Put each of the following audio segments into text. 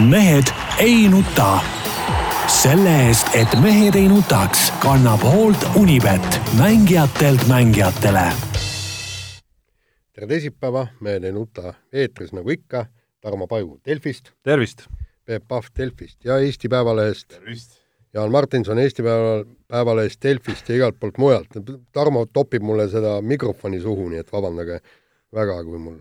mehed ei nuta. selle eest, et mehed ei nutaks, kannab hoolt Unibet, mängijatelt mängijatele. tere teisipäeva, Mehed ei nuta eetris nagu ikka, Tarmo Paju Delfist. tervist! Peep Pahv Delfist ja Eesti Päevalehest. tervist! Jaan Martinson Eesti Päeva, Päevalehest, Delfist ja igalt poolt mujalt. Tarmo topib mulle seda mikrofoni suhu, nii et vabandage väga, kui mul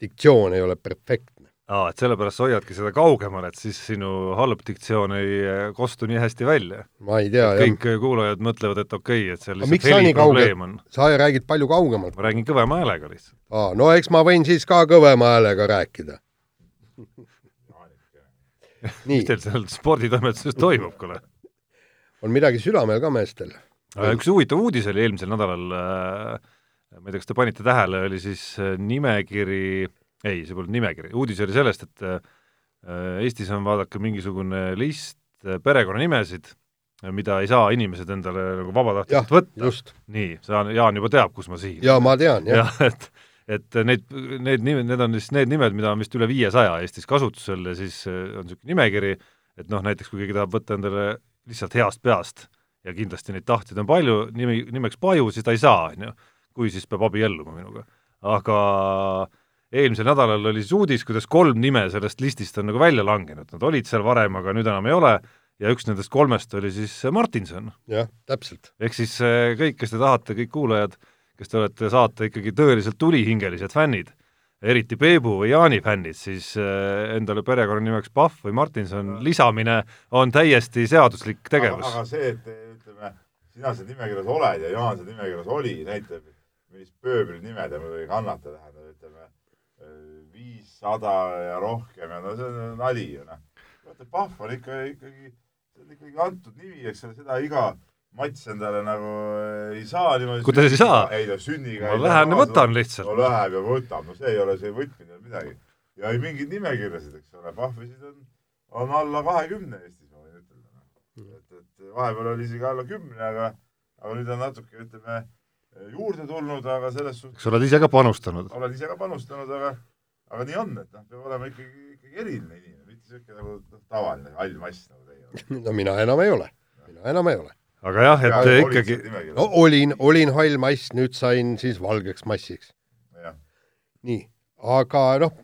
diktsioon ei ole perfektne. Aa, et sellepärast sa hoiadki seda kaugemal, et siis sinu halb diktsioon ei eh, kostu nii hästi välja. ma ei tea, jah. kõik kuulajad mõtlevad, et okei okay,, et seal lihtsalt heliprobleem on. sa räägid palju kaugemalt. ma räägin kõvema häälega lihtsalt. aa, no eks ma võin siis ka kõvema häälega rääkida. mis teil seal sporditoimetuses toimub, kuule? on midagi südamel ka meestel? üks huvitav uudis oli eelmisel nädalal äh,, ma ei tea, kas te panite tähele, oli siis äh, nimekiri, ei, see polnud nimekiri, uudis oli sellest, et äh, Eestis on vaadake mingisugune list äh, perekonnanimesid, mida ei saa inimesed endale nagu vabatahtlikult võtta. nii, sa, Jaan juba teab, kus ma siin. jaa, ma tean, jah ja,. et, et neid, need nimed, need on siis need nimed, mida on vist üle viiesaja Eestis kasutusel ja siis on niisugune nimekiri, et noh, näiteks kui keegi tahab võtta endale lihtsalt heast peast ja kindlasti neid tahtjaid on palju, nimi, nimeks Paju, siis ta ei saa, on ju kui siis peab abielluma minuga. aga eelmisel nädalal oli siis uudis, kuidas kolm nime sellest listist on nagu välja langenud, nad olid seal varem, aga nüüd enam ei ole, ja üks nendest kolmest oli siis Martinson. jah, täpselt. ehk siis eh, kõik, kes te tahate, kõik kuulajad, kes te olete saate ikkagi tõeliselt tulihingelised fännid, eriti Peebu või Jaani fännid, siis eh, endale perekonnanimeks Pahv või Martinson lisamine on täiesti seaduslik tegevus. aga see, et ütleme, sina seal nimekirjas oled ja Jaan seal nimekirjas oli, näitab millist pööbelnime te muidugi kannate, tähendab, ütleme viissada ja rohkem ja no see on nali ju noh. vaata, Pahv on ikka ikkagi, see on ikkagi antud nimi, eks ole, seda iga Mats endale nagu ei saa niimoodi. kuidas ei saa? ei no sünniga. ma lähen ja võtan lihtsalt. no läheb ja võtab, no see ei ole see võtmine midagi. ja ei mingeid nimekirjasid, eks ole, Pahvisid on, on alla kahekümne Eestis, ma võin ütelda. et, et vahepeal oli isegi alla kümne, aga, aga nüüd on natuke, ütleme juurde tulnud, aga selles suhtes sa oled ise ka panustanud? olen ise ka panustanud, aga, aga nii on, et noh, peab olema ikkagi, ikkagi eriline inimene, mitte niisugune nagu tavaline hall mass nagu teie olete. no mina enam ei ole, mina enam ei ole. aga jah, et ja, ikkagi no olin, olin hall mass, nüüd sain siis valgeks massiks. nii, aga noh,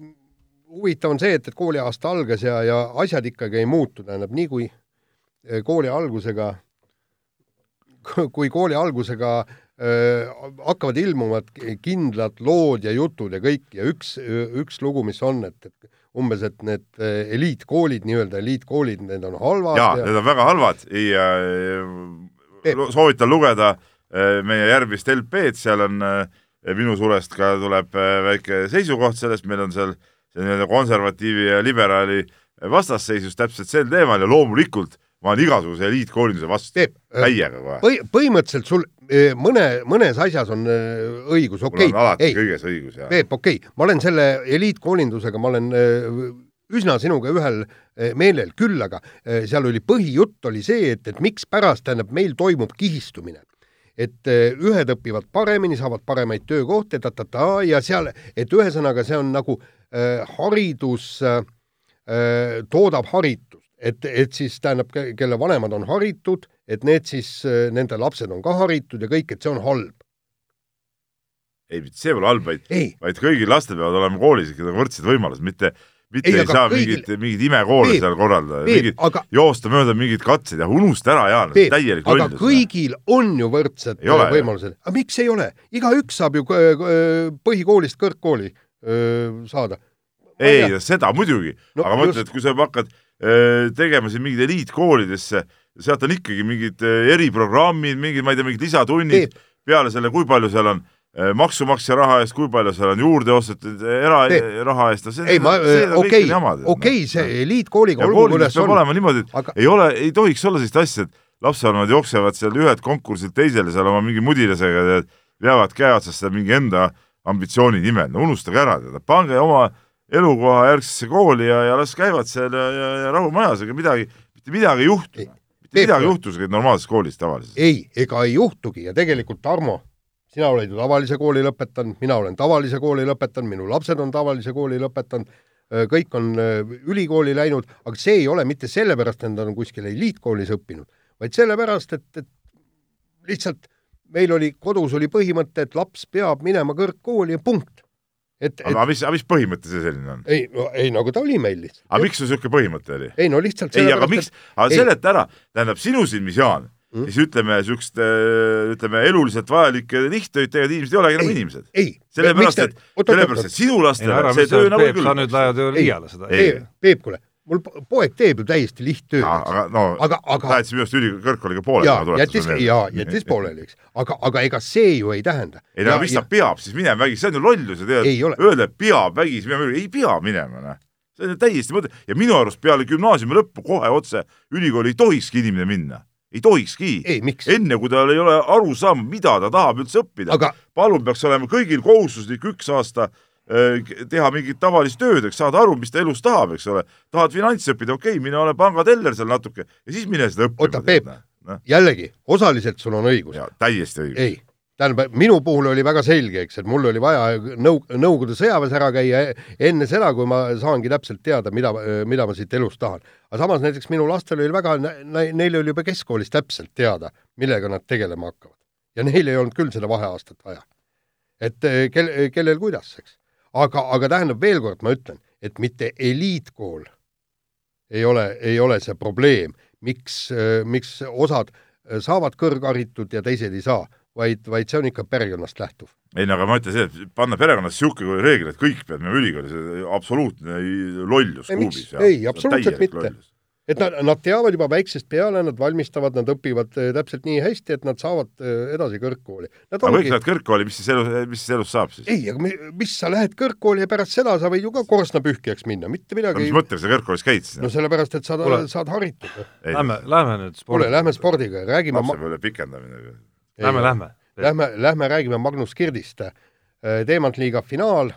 huvitav on see, et, et kooliaasta algas ja, ja asjad ikkagi ei muutu, tähendab nii kui eh, kooli algusega, kui kooli algusega hakkavad ilmuma kindlad lood ja jutud ja kõik ja üks, üks lugu, mis on, et, et umbes, et need eliitkoolid, nii-öelda eliitkoolid, need on halvad. jaa ja..., need on väga halvad ja soovitan lugeda meie järgmist LP-d, seal on minu sulest ka tuleb väike seisukoht sellest, meil on seal see nii-öelda konservatiivi ja liberaali vastasseisus täpselt sel teemal ja loomulikult ma olen igasuguse eliitkoolinduse vastu täiega kohe Põhi. põhimõtteliselt sul mõne, mõnes asjas on õigus, okei okay.. mul on alati ei, kõiges õigus, jah. Peep, okei okay., ma olen selle eliitkoolindusega, ma olen üsna sinuga ühel meelel, küll aga seal oli põhijutt oli see, et, et mikspärast, tähendab, meil toimub kihistumine. et ühed õpivad paremini, saavad paremaid töökohti, ta-ta-ta ja seal, et ühesõnaga see on nagu äh, haridus äh, toodab haritust, et, et siis tähendab, kelle vanemad on haritud et need siis, nende lapsed on ka haritud ja kõik, et see on halb. ei, mitte see pole halb, vaid, vaid kõigil lastel peavad olema koolis ikka võrdsed võimalused, mitte mitte ei, ei saa kõigil... mingit, mingit imekoole seal korraldada, mingit aga... joosta mööda mingid katsed ja unusta ära, Jaan, täielik lollus. aga kõigil on ju võrdsed ole, võimalused. aga miks ei ole? igaüks saab ju põhikoolist kõrgkooli saada. ei, seda muidugi no,, aga ma ütlen, et kui sa hakkad tegema siin mingeid eliitkoolidesse. Sealt on ikkagi mingid eh, eriprogrammid, mingid, ma ei tea, mingid lisatunnid peale selle, kui palju seal on eh, maksumaksja raha eest, kui palju seal on juurde ostetud eraraha eest, see, ei, ma, okei, okei, see eliitkooliga olgu kuidas on. olema niimoodi, et aga... ei ole, ei tohiks olla sellist asja, et lapsevanemad jooksevad seal ühed konkursilt teisele seal oma mingi mudilasega, veavad käe otsas seda mingi enda ambitsiooni nimel, no unustage ära, pange oma elukoha järgsesse kooli ja, ja las käivad seal ja, ja, ja rahumajas, ega midagi, mitte midagi ei juhtu mitte midagi juhtus normaalses koolis tavalises? ei, ega ei juhtugi ja tegelikult Tarmo, sina oled ju tavalise kooli lõpetanud, mina olen tavalise kooli lõpetanud, minu lapsed on tavalise kooli lõpetanud, kõik on ülikooli läinud, aga see ei ole mitte sellepärast, et nad on kuskil eliitkoolis õppinud, vaid sellepärast, et, et lihtsalt meil oli, kodus oli põhimõte, et laps peab minema kõrgkooli ja punkt. Et, et aga mis, aga mis põhimõte see selline on? ei, no ei, nagu ta oli meil lihtsalt. aga miks sul niisugune põhimõte oli? ei no lihtsalt ei, aga miks, aga seleta ära, tähendab sinu silmis, Jaan mm., siis ütleme, niisugust ütleme, eluliselt vajalikke lihttöid tegevad inimesed ei olegi enam inimesed. sellepärast, et, sellepärast, et sinu lastele see töö nagu küll. sa nüüd ajad ju liiale seda. Peep, kuule mul poeg teeb ju täiesti lihttööd. aga no, aga, aga lähedki minu arust ülikõrgkooliga pooleli. jaa, jättis, jaa, jättis pooleli, eks. aga, aga ega see ju ei tähenda. ei no mis ta peab siis minema vägisi, see on ju lollus, sa tead, öelda, et peab vägisi minema, ei pea minema, noh. see on ju täiesti mõte- ja minu arust peale gümnaasiumi lõppu kohe otse ülikooli ei tohikski inimene minna ei tohikski. enne kui tal ei ole aru saama, mida ta tahab üldse õppida aga.... palun peaks olema kõigil kohustuslik üks aasta teha mingit tavalist tööd, eks saada aru, mis ta elus tahab, eks ole. tahad finantsi õppida, okei okay,, mine ole pangateller seal natuke ja siis mine seda õppima. oota, Peep no., jällegi, osaliselt sul on õigus. täiesti õigus. ei, tähendab, minu puhul oli väga selge, eks, et mul oli vaja nõu-, Nõukogude sõjaväes ära käia enne seda, kui ma saangi täpselt teada, mida, mida ma siit elust tahan. aga samas näiteks minu lastel oli väga, neil oli juba keskkoolis täpselt teada, millega nad tegelema hakkavad. ja neil ei olnud küll seda vaheaastat vaja. et kel-, kellel kuidas, eks aga, aga tähendab veel kord, ma ütlen, et mitte eliitkool ei ole, ei ole see probleem, miks, miks osad saavad kõrgharitud ja teised ei saa, vaid, vaid see on ikka perekonnast lähtuv. ei no aga ma ütlen see, et panna perekonnas niisugune reegel, et kõik peavad minema ülikooli, see absoluutne lollus kuubis. ei, absoluutselt mitte et nad, nad teavad juba väiksest peale, nad valmistavad, nad õpivad äh, täpselt nii hästi, et nad saavad äh, edasi kõrgkooli. aga kõik lähevad kõrgkooli, mis siis elus, mis siis elus saab siis? ei, aga mis sa lähed kõrgkooli ja pärast seda sa võid ju ka korstnapühkijaks minna, mitte midagi no, mis mõttega sa kõrgkoolis käid siis? no sellepärast, et saad, saad haritud. Lähme, lähme nüüd spordiga. kuule, lähme spordiga, räägime lapsepõlve pikendamine. Lähme, lähme. Lähme, lähme räägime Magnus Kirdist. Äh, Teemantliiga finaal.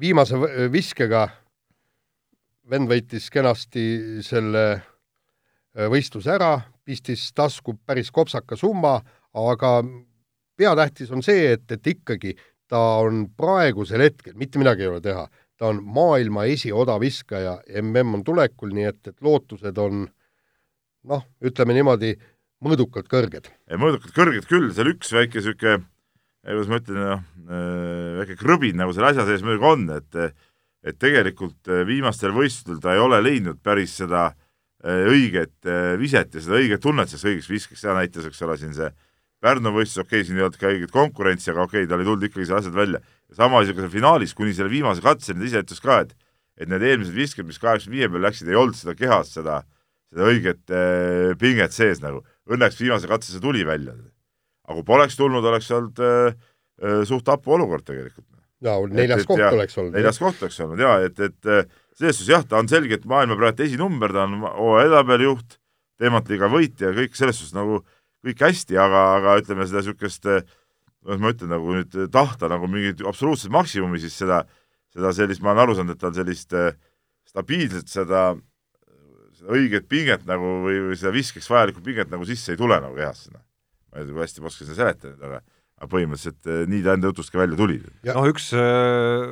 viimase viskega vend võitis kenasti selle äh, võistluse ära, pistis tasku päris kopsaka summa, aga peatähtis on see, et, et ikkagi ta on praegusel hetkel, mitte midagi ei ole teha, ta on maailma esiodaviskaja, mm on tulekul, nii et, et lootused on noh, ütleme niimoodi, mõõdukalt kõrged. mõõdukalt kõrged küll, seal üks väike niisugune, kuidas ma ütlen, noh, äh, väike krõbin nagu selle asja sees muidugi on, et et tegelikult äh, viimastel võistlustel ta ei ole leidnud päris seda äh, õiget äh, viset ja seda õiget tunnet sellest õigeks viskeks, seda näitas, eks ole, siin see Pärnu võistlus, okei okay,, siin ei olnud ka õiget konkurentsi, aga okei okay,, tal ei tulnud ikkagi see asjad välja. sama asi ka seal finaalis, kuni selle viimase katseni ta ise ütles ka, et et need eelmised visked, mis kaheksakümne viie peal läksid, ei olnud seda kehas, seda, seda õiget äh, pinget sees nagu. Õnneks viimase katse see tuli välja. aga kui poleks tulnud, oleks olnud äh, suht hapu olukord tegelikult ja neljas et, koht ja, oleks olnud. neljas koht oleks olnud ja et, et selles suhtes jah, ta on selgelt maailma praegu esinumber, ta on hooaja edetabelijuht, teematliiga võitja, kõik selles suhtes nagu kõik hästi, aga, aga ütleme seda niisugust, noh, ma ütlen nagu nüüd tahta nagu mingit absoluutset maksimumi, siis seda, seda sellist, ma olen aru saanud, et tal sellist stabiilset seda, seda õiget pinget nagu või, või seda viskeks vajalikku pinget nagu sisse ei tule nagu kehasse. ma ei tea, kui hästi ma oskan seda seletada, aga aga põhimõtteliselt eh, nii ta enda jutust ka välja tuli. noh, üks äh,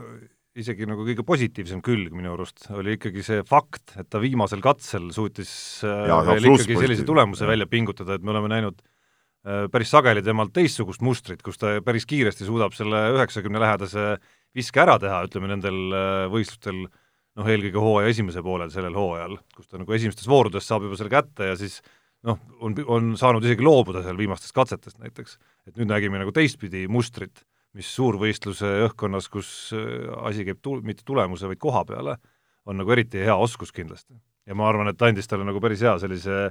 isegi nagu kõige positiivsem külg minu arust oli ikkagi see fakt, et ta viimasel katsel suutis äh, ja, veel ikkagi sellise tulemuse ja. välja pingutada, et me oleme näinud äh, päris sageli temalt teistsugust mustrit, kus ta päris kiiresti suudab selle üheksakümne lähedase viske ära teha, ütleme nendel äh, võistlustel noh, eelkõige hooaja esimesel poolel sellel hooajal, kus ta nagu esimestes voorudes saab juba selle kätte ja siis noh, on, on saanud isegi loobuda seal viimastest katsetest näiteks et nüüd nägime nagu teistpidi mustrit, mis suurvõistluse õhkkonnas, kus äh, asi käib tu-, mitte tulemuse, vaid koha peale, on nagu eriti hea oskus kindlasti. ja ma arvan, et ta andis talle nagu päris hea sellise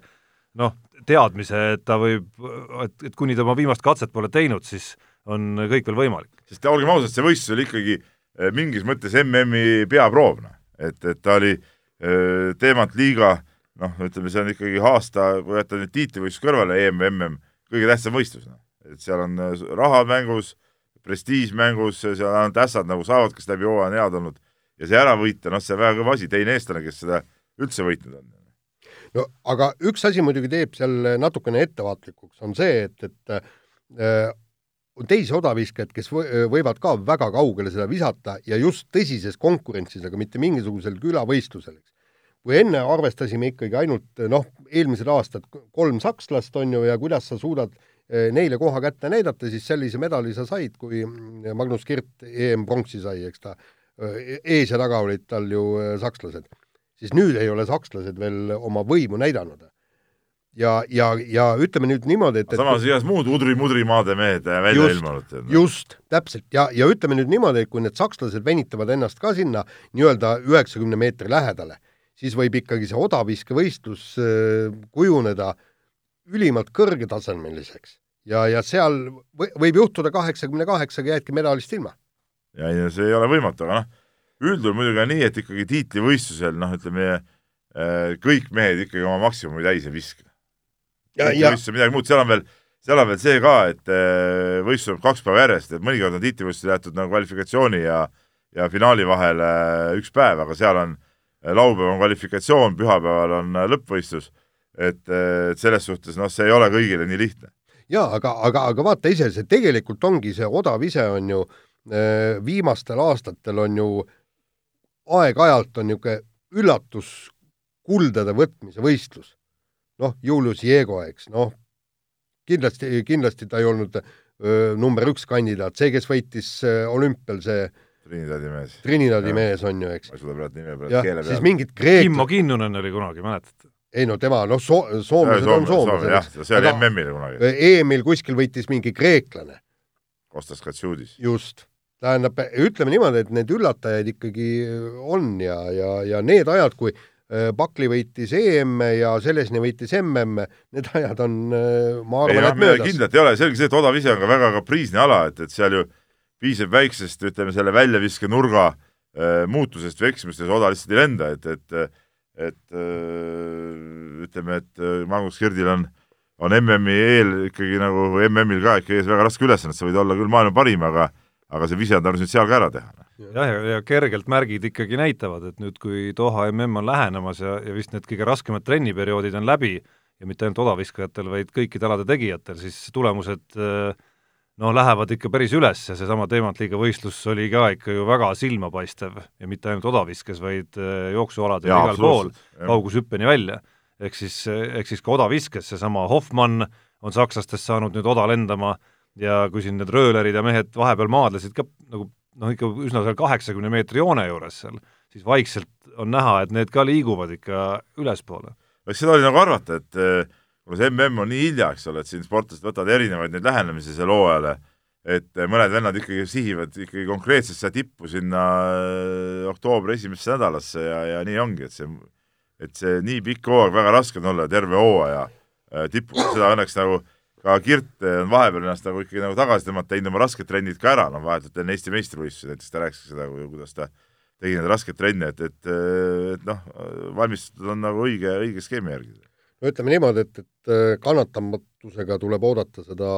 noh, teadmise, et ta võib, et, et kuni ta oma viimast katset pole teinud, siis on kõik veel võimalik. sest olgem ausad, see võistlus oli ikkagi äh, mingis mõttes MM-i peaproov, noh. et, et ta oli äh, teemant liiga noh, ütleme, see on ikkagi aasta, kui jätta nüüd tiitlivõistlus kõrvale, EM, MM, kõige tähtsam võistlus, noh et seal on äh, raha mängus, prestiiž mängus, seal ainult ässad nagu saavad, kes läbi hooaja on head olnud ja see ära võita, noh, see on väga kõva asi, teine eestlane, kes seda üldse võitnud on. no aga üks asi muidugi teeb seal natukene ettevaatlikuks, on see, et, et äh, on teisi odaviskajad, kes võivad ka väga kaugele seda visata ja just tõsises konkurentsis, aga mitte mingisugusel külavõistlusel, eks. Kui enne arvestasime ikkagi ainult noh, eelmised aastad kolm sakslast on ju ja kuidas sa suudad eh, neile koha kätte näidata, siis sellise medali sa said, kui Magnus Kirt EM-pronksi sai, eks ta, eh, ees ja taga olid tal ju eh, sakslased. siis nüüd ei ole sakslased veel oma võimu näidanud ja, ja, ja ütleme nüüd niimoodi, et samas igast muud udri-mudrimaade mehed välja ilmunud. just, täpselt, ja, ja ütleme nüüd niimoodi, et kui need sakslased venitavad ennast ka sinna nii-öelda üheksakümne meetri lähedale, siis võib ikkagi see odaviskevõistlus äh, kujuneda ülimalt kõrgetasemeliseks ja, ja seal võib juhtuda kaheksakümne kaheksaga jäädki medalist ilma. ja, ja see ei ole võimatu, aga noh, üldjuhul muidugi on nii, et ikkagi tiitlivõistlusel noh, ütleme äh, kõik mehed ikkagi oma maksimumi täis ei viska ja midagi muud, seal on veel, seal on veel see ka, et äh, võistlus on kaks päeva järjest, et mõnikord on tiitlivõistlusel jäetud nagu kvalifikatsiooni ja ja finaali vahele üks päev, aga seal on äh, laupäev on kvalifikatsioon, pühapäeval on äh, lõppvõistlus, et, et selles suhtes noh, see ei ole kõigile nii lihtne. jaa, aga, aga, aga vaata ise, see tegelikult ongi see odav ise on ju viimastel aastatel on ju aeg-ajalt on niisugune üllatuskuldade võtmise võistlus. Noh, Julius Diego, eks, noh, kindlasti, kindlasti ta ei olnud öö, number üks kandidaat, see, kes võitis öö, olümpial, see Trinidadi mees. Trinidadi ja. mees on ju, eks. ma ei suuda praegu nime praegu keele peale. siis mingid kreeklased. Kimmo Kinnunen oli kunagi, mäletate? ei no tema, noh, so-, soomlased on soomlased. jah, see oli MM-il kunagi. EM-il kuskil võitis mingi kreeklane. Kostas Katsudis. just. tähendab, ütleme niimoodi, et need üllatajaid ikkagi on ja, ja, ja need ajad, kui Äh, Pakli võitis EM ja Selesni võitis MM, need ajad on, äh, ma arvan, et möödas. kindlalt ei ole, selge see, et odav ise on ka väga kapriisne ala, et, et seal ju piisab väiksest, ütleme, selle väljaviskenurga äh, muutusest või eksimustest, oda lihtsalt ei lenda, et, et et äh, ütleme, et äh, Magnus Kirdil on, on MM-i eel ikkagi nagu, MM-il ka ikka ees väga raske ülesanne, sa võid olla küll maailma parim, aga aga see vise on tarvis nüüd seal ka ära teha jah, ja, ja kergelt märgid ikkagi näitavad, et nüüd, kui Doha mm on lähenemas ja, ja vist need kõige raskemad trenniperioodid on läbi ja mitte ainult odaviskajatel, vaid kõikide alade tegijatel, siis tulemused noh, lähevad ikka päris üles ja seesama teemantliiga võistlus oli ka ikka ju väga silmapaistev ja mitte ainult odaviskes, vaid jooksualadel ja, igal pool, kaugushüppeni välja. ehk siis, ehk siis ka odaviskes, seesama Hoffmann on sakslastest saanud nüüd oda lendama ja kui siin need röölerid ja mehed vahepeal maadlesid ka nagu noh, ikka üsna seal kaheksakümne meetri joone juures seal, siis vaikselt on näha, et need ka liiguvad ikka ülespoole. seda oli nagu arvata, et eh, kuna see mm on nii hilja, eks ole, et siin sportlased võtavad erinevaid neid lähenemisi selle hooajale, et eh, mõned vennad ikkagi sihivad ikkagi konkreetsesse tippu sinna eh, oktoobri esimesse nädalasse ja, ja nii ongi, et see, et see nii pikk hooaeg, väga raske on olla terve hooaja tippu, seda õnneks nagu ka Kirt on vahepeal ennast nagu ikkagi nagu tagasi tõmmata, teinud oma rasked trennid ka ära, noh vahetult enne Eesti meistrivõistlusi näiteks ta rääkis seda, kuidas ta tegi need rasked trenne, et, et, et noh, valmistutud on nagu õige, õige skeemi järgi. No ütleme niimoodi, et, et kannatamatusega tuleb oodata seda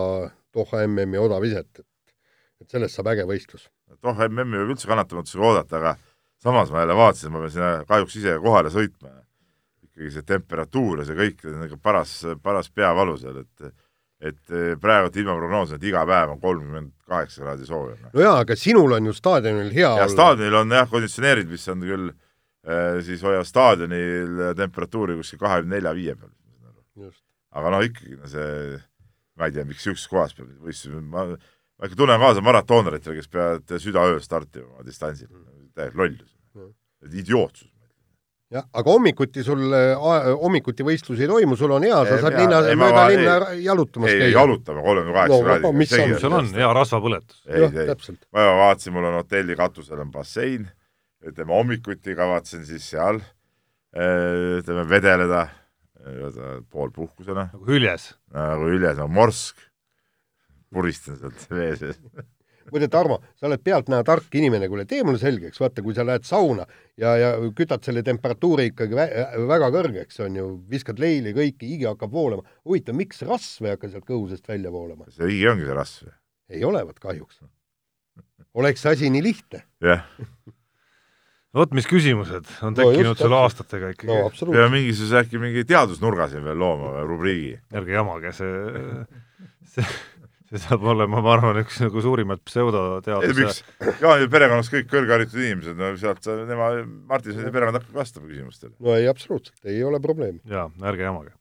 Doha MM-i odaviset, et et sellest saab äge võistlus. Doha MM-i võib üldse kannatamatusega oodata, aga samas ma jälle vaatasin, ma pean sinna kahjuks ise kohale sõitma. ikkagi see temperatuur ja see kõik, nagu paras, paras peavalu seal, et et eh, praegu ilmaprognoos on, et iga päev on kolmkümmend kaheksa kraadi soojem. no jaa, aga sinul on ju staadionil hea ja olla. staadionil on jah, konditsioneerid, mis on küll äh, siis hoiavad staadionil temperatuuri kuskil kahekümne nelja, viie peal. aga noh, ikkagi no see, ma ei tea, miks niisuguses kohas peab võistlema, ma, ma ikka tunnen kaasa maratooneritele, kes peavad südaööl startima oma distantsil, täielik lollus, idiootsus jah, aga hommikuti sul, hommikuti võistlusi ei toimu, sul on hea, sa saad linna, mööda linna jalutamas käia. ei, jalutame kolmekümne kaheksa no, kraadiga. mis seal, on, hea rasvapõletus. jah, täpselt. ma vaatasin, mul on hotelli katusel on bassein, ütleme hommikuti kavatsen siis seal ütleme vedeleda, poolpuhkusena. nagu hüljes. nagu hüljes, nagu morsk. puristan sealt vee sees muide, Tarmo, sa oled pealtnäha tark inimene, kuule, tee mulle selgeks, vaata, kui sa lähed sauna ja, ja kütad selle temperatuuri ikkagi vä väga kõrgeks, on ju, viskad leili kõiki, higi hakkab voolama. huvitav, miks rasv ei hakka sealt kõhu seest välja voolama? see higi ongi see rasv. ei olevat kahjuks. oleks see asi nii lihtne. jah vot mis küsimused on tekkinud no, sul aastatega ikkagi no,. ja mingisuguse äkki mingi teadusnurga siin veel looma, rubriigi. ärge jamage, see, see see saab olema, ma arvan, üks nagu suurimaid ei pseudoteaduse miks, Jaani perekonnas kõik kõrgharitud inimesed, no sealt sa, tema, Martin Sõidi perekond hakkab vastama küsimustele. no ei, absoluutselt, ei ole probleemi. jaa, ärge jamage.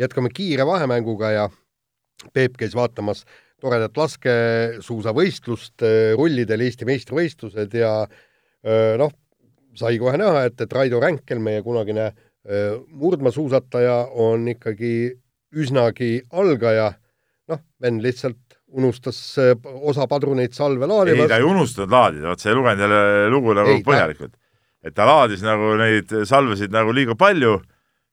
jätkame kiire vahemänguga ja Peep käis vaatamas toredat laskesuusavõistlust, rullidel Eesti meistrivõistlused ja öö, noh, sai kohe näha, et, et Raido Ränkel, meie kunagine öö, murdmaasuusataja, on ikkagi üsnagi algaja. noh, vend lihtsalt unustas osa padruneid salve ei, laadimas. ta ei unustanud laadida, vot sa ei lugenud jälle lugu nagu Ei, põhjalikult. et ta laadis nagu neid salvesid nagu liiga palju,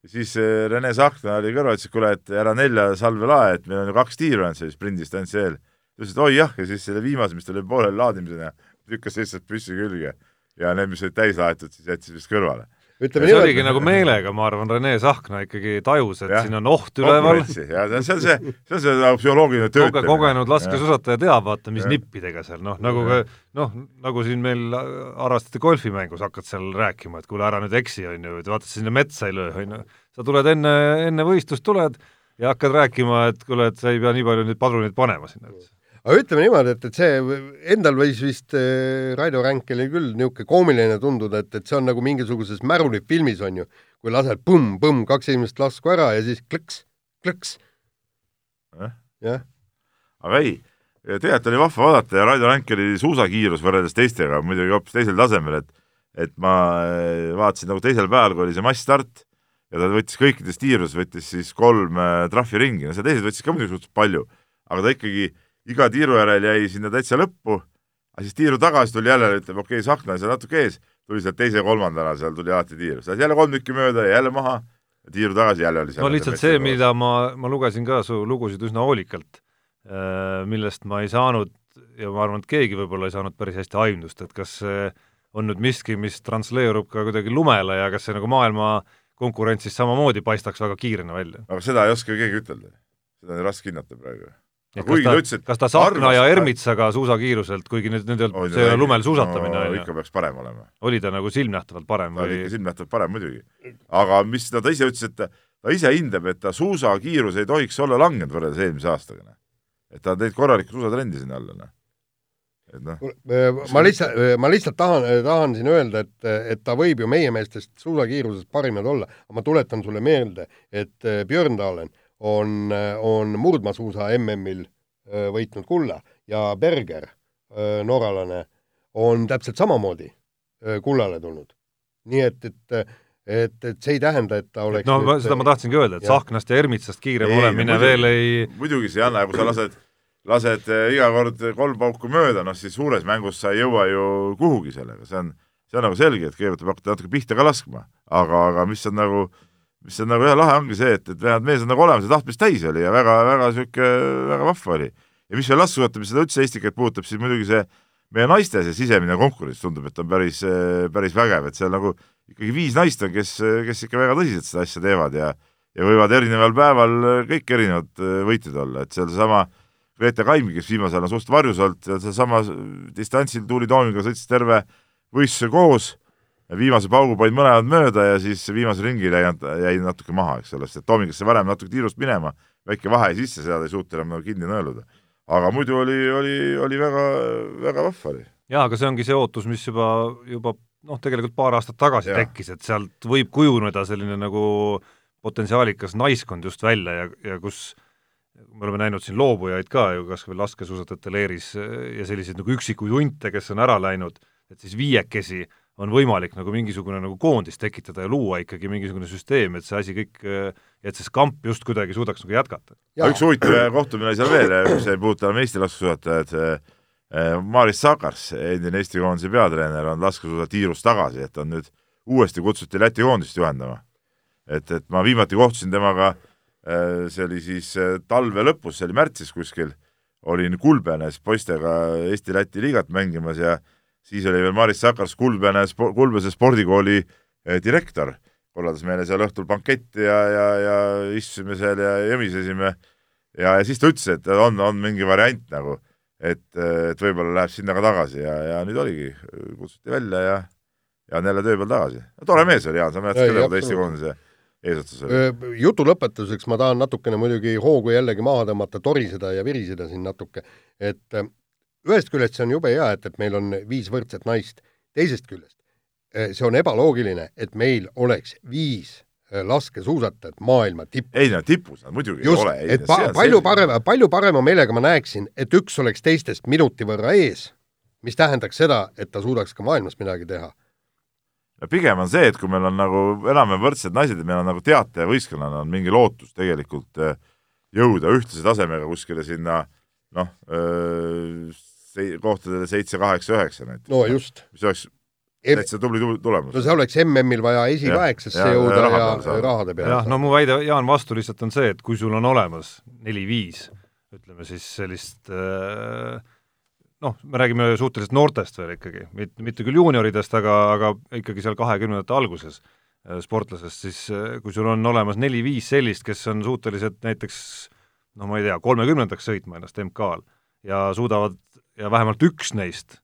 siis eh, Rene Sahkna oli kõrval, ütles, et kuule, et ära nelja salve lae, et meil on ju kaks tiiru ainult selles sprindistantsi eel. ta ütles, et oi jah, ja siis selle viimase, mis tal oli pooleli laadimisena, lükkas lihtsalt püssi külge ja need, mis olid täis laetud, siis jättis vist kõrvale. Ütleme see oligi niimoodi, nagu meelega, ma arvan, Rene Sahkna ikkagi tajus, et Jah. siin on oht üleval, ja see on see, see on see koge, töötamine. kogenud laskesuusataja teab, vaata, mis Jah. nippidega seal, noh, nagu ka noh, nagu siin meil harrastati golfimängus, hakkad seal rääkima, et kuule, ära nüüd eksi, on ju, et vaata, sinna metsa ei löö, on ju. sa tuled enne, enne võistlust tuled ja hakkad rääkima, et kuule, et sa ei pea nii palju neid padruneid panema sinna. Aga ütleme niimoodi, et, et see endal võis vist äh, Raido Ränkelil küll niisugune koomiline tunduda, et, et see on nagu mingisuguses Märuli filmis on ju, kui lased põmm-põmm kaks esimest lasku ära ja siis klõks, klõks. Jah. jah, aga ei, tegelikult oli vahva vaadata ja Raido Ränkeri suusakiirus võrreldes teistega muidugi hoopis teisel tasemel, et et ma eh, vaatasin nagu teisel päeval, kui oli see massstart ja ta võttis kõikides tiirus, võttis siis kolm eh, trahviringi, no seal teised võttis ka muidugi suhteliselt palju, aga ta ikkagi iga tiiru järel jäi sinna täitsa lõppu, aga siis tiiru tagasi tuli jälle, ütleb okei okay,, Sahkna oli seal natuke ees, tuli sealt teise ja kolmandana, seal tuli alati tiir, sai jälle kolm tükki mööda ja jälle maha, tiiru tagasi jälle oli seal. no lihtsalt see, mida ma, ma lugesin ka su lugusid üsna hoolikalt, millest ma ei saanud ja ma arvan, et keegi võib-olla ei saanud päris hästi aimdust, et kas see on nüüd miski, mis transleerub ka kuidagi lumele ja kas see nagu maailma konkurentsis samamoodi paistaks väga kiirena välja. aga seda ei oska keegi ütelda. seda on raske hinnata praegu. Et kas ta, ta ütles, kas ta arvas- ja Ermitsaga suusakiiruselt, kuigi nüüd, olnud, see ei ole lumel suusatamine, no, on ju, ikka peaks parem olema. oli ta nagu silmnähtavalt parem ta või ikka silmnähtavalt parem muidugi. aga mis ta, ta ise ütles, et ta, ise hindab, et ta suusakiirus ei tohiks olla langenud võrreldes eelmise aastaga. noh. et ta on teinud korralikku suusatrendi sinna alla, noh. et noh, ma lihtsalt, ma lihtsalt tahan, tahan siin öelda, et, et ta võib ju meie meestest suusakiiruses parimad olla, aga ma tuletan sulle meelde, et äh, Björn Dahlen on, on murdmaasuusa MM-il võitnud kulla ja Berger, norralane, on täpselt samamoodi kullale tulnud. nii et, et et, et see ei tähenda, et ta oleks no ma, seda ma tahtsingi öelda, et Jah. Sahknast ja Ermitsast kiirem Ei, no olemine muidugi. veel ei muidugi see ei anna, kui sa lased, lased iga kord kolm pauku mööda, noh siis suures mängus sa ei jõua ju kuhugi sellega, see on, see on nagu selge, et kõigepealt peab hakata natuke pihta ka laskma, aga, aga mis on nagu, mis on nagu hea lahe, ongi see, et, et vähemalt mees on nagu olemas ja tahtmist täis oli ja väga, väga sihuke, väga vahva oli. ja mis veel laskesuusatamist seda üldse Eestikat puudutab, siis muidugi see meie naiste see sisemine konkurents tundub, et on päris, päris vägev, et seal nagu ikkagi viis naist on, kes, kes ikka väga tõsiselt seda asja teevad ja ja võivad erineval päeval kõik erinevad äh, võitjad olla, et seal seesama Grete Kaim, kes viimasel ajal on suhteliselt varjus olnud, seesama distantsil Tuuli Toominga sõitis terve võistluse koos, viimase paugu panid mõlemad mööda ja siis viimasel ringil jäi, jäi natuke maha, eks ole, sest et Tooming, kes sai varem natuke tiirust minema, väike vahe sisse, seda ei suutnud enam nagu kinni nõeluda. aga muidu oli, oli, oli väga, väga vahva oli. jaa, aga see ongi see ootus, mis juba, juba noh, tegelikult paar aastat tagasi Jah. tekkis, et sealt võib kujuneda selline nagu potentsiaalikas naiskond just välja ja, ja kus me oleme näinud siin loobujaid ka ju kas või laskesuusatajate leeris ja selliseid nagu üksikuid hunte, kes on ära läinud, et siis viiekesi on võimalik nagu mingisugune nagu koondis tekitada ja luua ikkagi mingisugune süsteem, et see asi kõik, et see skamp just kuidagi suudaks nagu jätkata. Üks huvitav kohtumine oli seal veel, mis ei puuduta enam Eesti laskesuusatajat, Maris Sakars, endine Eesti koondise peatreener, on laskesuusatiirus tagasi, et on nüüd uuesti kutsuti Läti koondist juhendama. et, et ma viimati kohtusin temaga, see oli siis äh, talve lõpus, see oli märtsis kuskil, olin Kulbenes poistega Eesti-Läti liigat mängimas ja siis oli veel Maris Sakars Kulbene, Kulbese spordikooli eh, direktor, korraldas meile seal õhtul banketti ja, ja, ja istusime seal ja jõmisesime ja, ja siis ta ütles, et on, on mingi variant nagu, et, et võib-olla läheb sinna ka tagasi ja, ja nüüd oligi, kutsuti välja ja ja on jälle töö peal tagasi. tore mees oli Jaan, sa mäletad küll, kui ta Eesti koondise eesotsas oli. jutu lõpetuseks ma tahan natukene muidugi hoogu jällegi maha tõmmata, toriseda ja viriseda siin natuke, et ühest küljest see on jube hea, et, et meil on viis võrdset naist, teisest küljest äh, see on ebaloogiline, et meil oleks viis äh, laskesuusatajat maailma tippu. ei no tipus nad muidugi just, ei ole. et pa, palju parem, palju parema meelega ma näeksin, et üks oleks teistest minuti võrra ees, mis tähendaks seda, et ta suudaks ka maailmas midagi teha no pigem on see, et kui meil on nagu enam-vähem võrdsed naised ja meil on nagu teatevõistkonnana on mingi lootus tegelikult äh, jõuda ühtlase tasemega kuskile sinna noh, kohtadele seitse, kaheksa, üheksa näiteks. no just. mis oleks täitsa tubli tulemus. no see oleks MM-il vaja esikaheksasse jõuda ja rahade peale. jah, no mu väide, Jaan, vastu lihtsalt on see, et kui sul on olemas neli-viis, ütleme siis sellist äh, noh, me räägime suhteliselt noortest veel ikkagi, mitte, mitte küll juunioridest, aga, aga ikkagi seal kahekümnendate alguses äh, sportlasest, siis äh, kui sul on olemas neli-viis sellist, kes on suutelised näiteks noh, ma ei tea, kolmekümnendaks sõitma ennast MK-l ja suudavad, ja vähemalt üks neist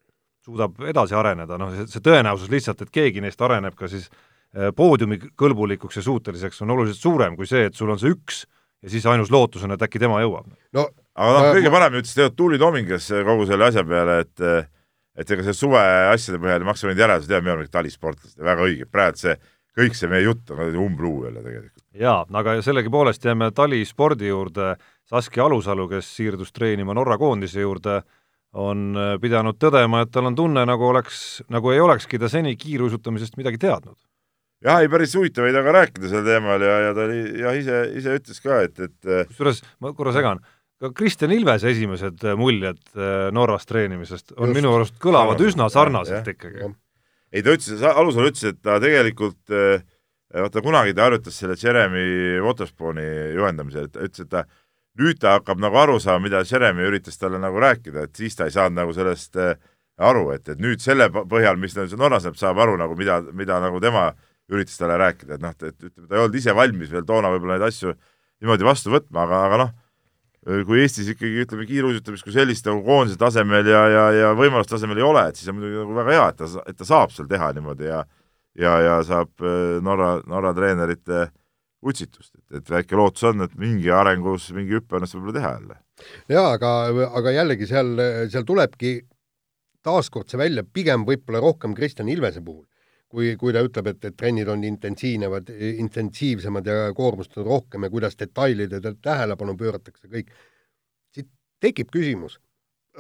suudab edasi areneda, noh, see tõenäosus lihtsalt, et keegi neist areneb ka siis äh, poodiumi kõlbulikuks ja suuteliseks, on oluliselt suurem kui see, et sul on see üks ja siis ainus lootus on, et äkki tema jõuab. no aga noh, kõige parem ütles tegelikult Tuuli Toming, kes kogu selle asja peale, et et ega see suve asjade põhjal ei maksa neid järeldusi teha, me oleme talisportlased ja väga õige, praegu see, kõik see meie jutt on umbluu jälle tegelikult. jaa, aga sellegipoolest jääme talispordi juurde, Saskia Alusalu, kes siirdus treenima Norra koondise juurde, on pidanud tõdema, et tal on tunne, nagu oleks, nagu ei olekski ta seni kiiruisutamisest midagi teadnud. jah, ei päris huvitav oli temaga rääkida sel teemal ja, ja ta oli jah, ise, ise ütles ka, et, et kusjuures ma korra segan, ka Kristjan Ilvese esimesed muljed Norras treenimisest on Just, minu arust kõlavad sarnaselt, üsna sarnaselt jah, ikkagi. ei, ta ütles, Alusalu ütles, et ta tegelikult vaata kunagi ta harjutas selle Jeremy Waterspooni juhendamisel, ta ütles, et ta nüüd ta hakkab nagu aru saama, mida Jeremy üritas talle nagu rääkida, et siis ta ei saanud nagu sellest äh, aru, et, et nüüd selle põhjal, mis ta Norras näeb, saab aru nagu mida, mida nagu tema üritas talle rääkida, et noh, et ütleme, ta ei olnud ise valmis veel toona võib-olla neid asju niimoodi vastu võtma, aga, aga noh, kui Eestis ikkagi ütleme, kiiruisutamist kui sellist nagu koondise tasemel ja, ja, ja võimaluste tasemel ei ole, et siis on muidugi nagu väga hea, et ta, et ta saab seal teha niimoodi ja ja, ja saab äh, Norra, Norra treenerite utsitust, et, et väike lootus on, et mingi arengus mingi hüppe õnnestub võib-olla teha jälle. jaa, aga, aga jällegi seal, seal tulebki taaskord see välja pigem võib-olla rohkem Kristjan Ilvese puhul, kui, kui ta ütleb, et, et trennid on intensiivnemad, intensiivsemad ja koormust on rohkem ja kuidas detailidele tähelepanu pööratakse, kõik. siit tekib küsimus,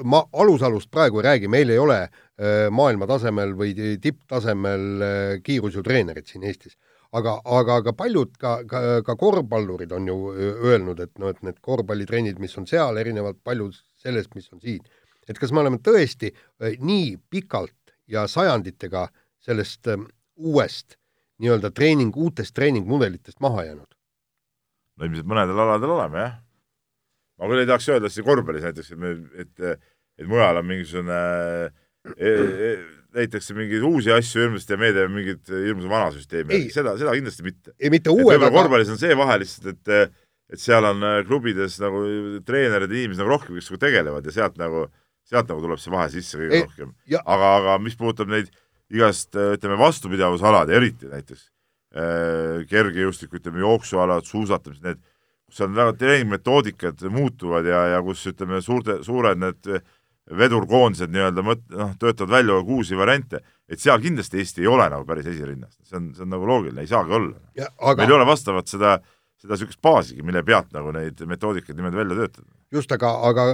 ma alusalust praegu ei räägi, meil ei ole äh, maailma tasemel või tipptasemel äh, kiirusjutreenerit siin Eestis aga, aga, aga paljud ka, ka, ka korvpallurid on ju öelnud, et noh, et need korvpallitrennid, mis on seal, erinevad palju sellest, mis on siin. et kas me oleme tõesti nii pikalt ja sajanditega sellest uuest nii-öelda treening, uutest treeningmudelitest maha jäänud? no ilmselt mõnedel aladel oleme, jah. ma küll ei tahaks öelda, et see korvpallis näiteks, et me, et, et mujal on mingisugune e, e, leitakse mingeid uusi asju hirmsasti ja me teeme mingit hirmsa vana süsteemi, seda, seda kindlasti mitte. ei, mitte uue aga korvpallis on see vahe lihtsalt, et et seal on äh, klubides nagu treenerid ja inimesed nagu rohkem, kes tegelevad ja sealt nagu, sealt nagu tuleb see vahe sisse kõige ei, rohkem. aga, aga mis puudutab neid igast, äh, ütleme, vastupidavusalad, eriti näiteks äh, kergejõustik, ütleme, jooksualad, suusatamised, need, kus on väga treeningmetoodikad muutuvad ja, ja kus ütleme, suurte, suured need äh, vedurkoondised nii-öelda mõt-, noh, töötavad välja uusi variante, et seal kindlasti Eesti ei ole nagu päris esirinnas, see on, see on nagu loogiline, ei saagi olla. Aga... meil ei ole vastavat seda, seda niisugust baasigi, mille pealt nagu neid metoodikaid niimoodi välja töötada. just, aga, aga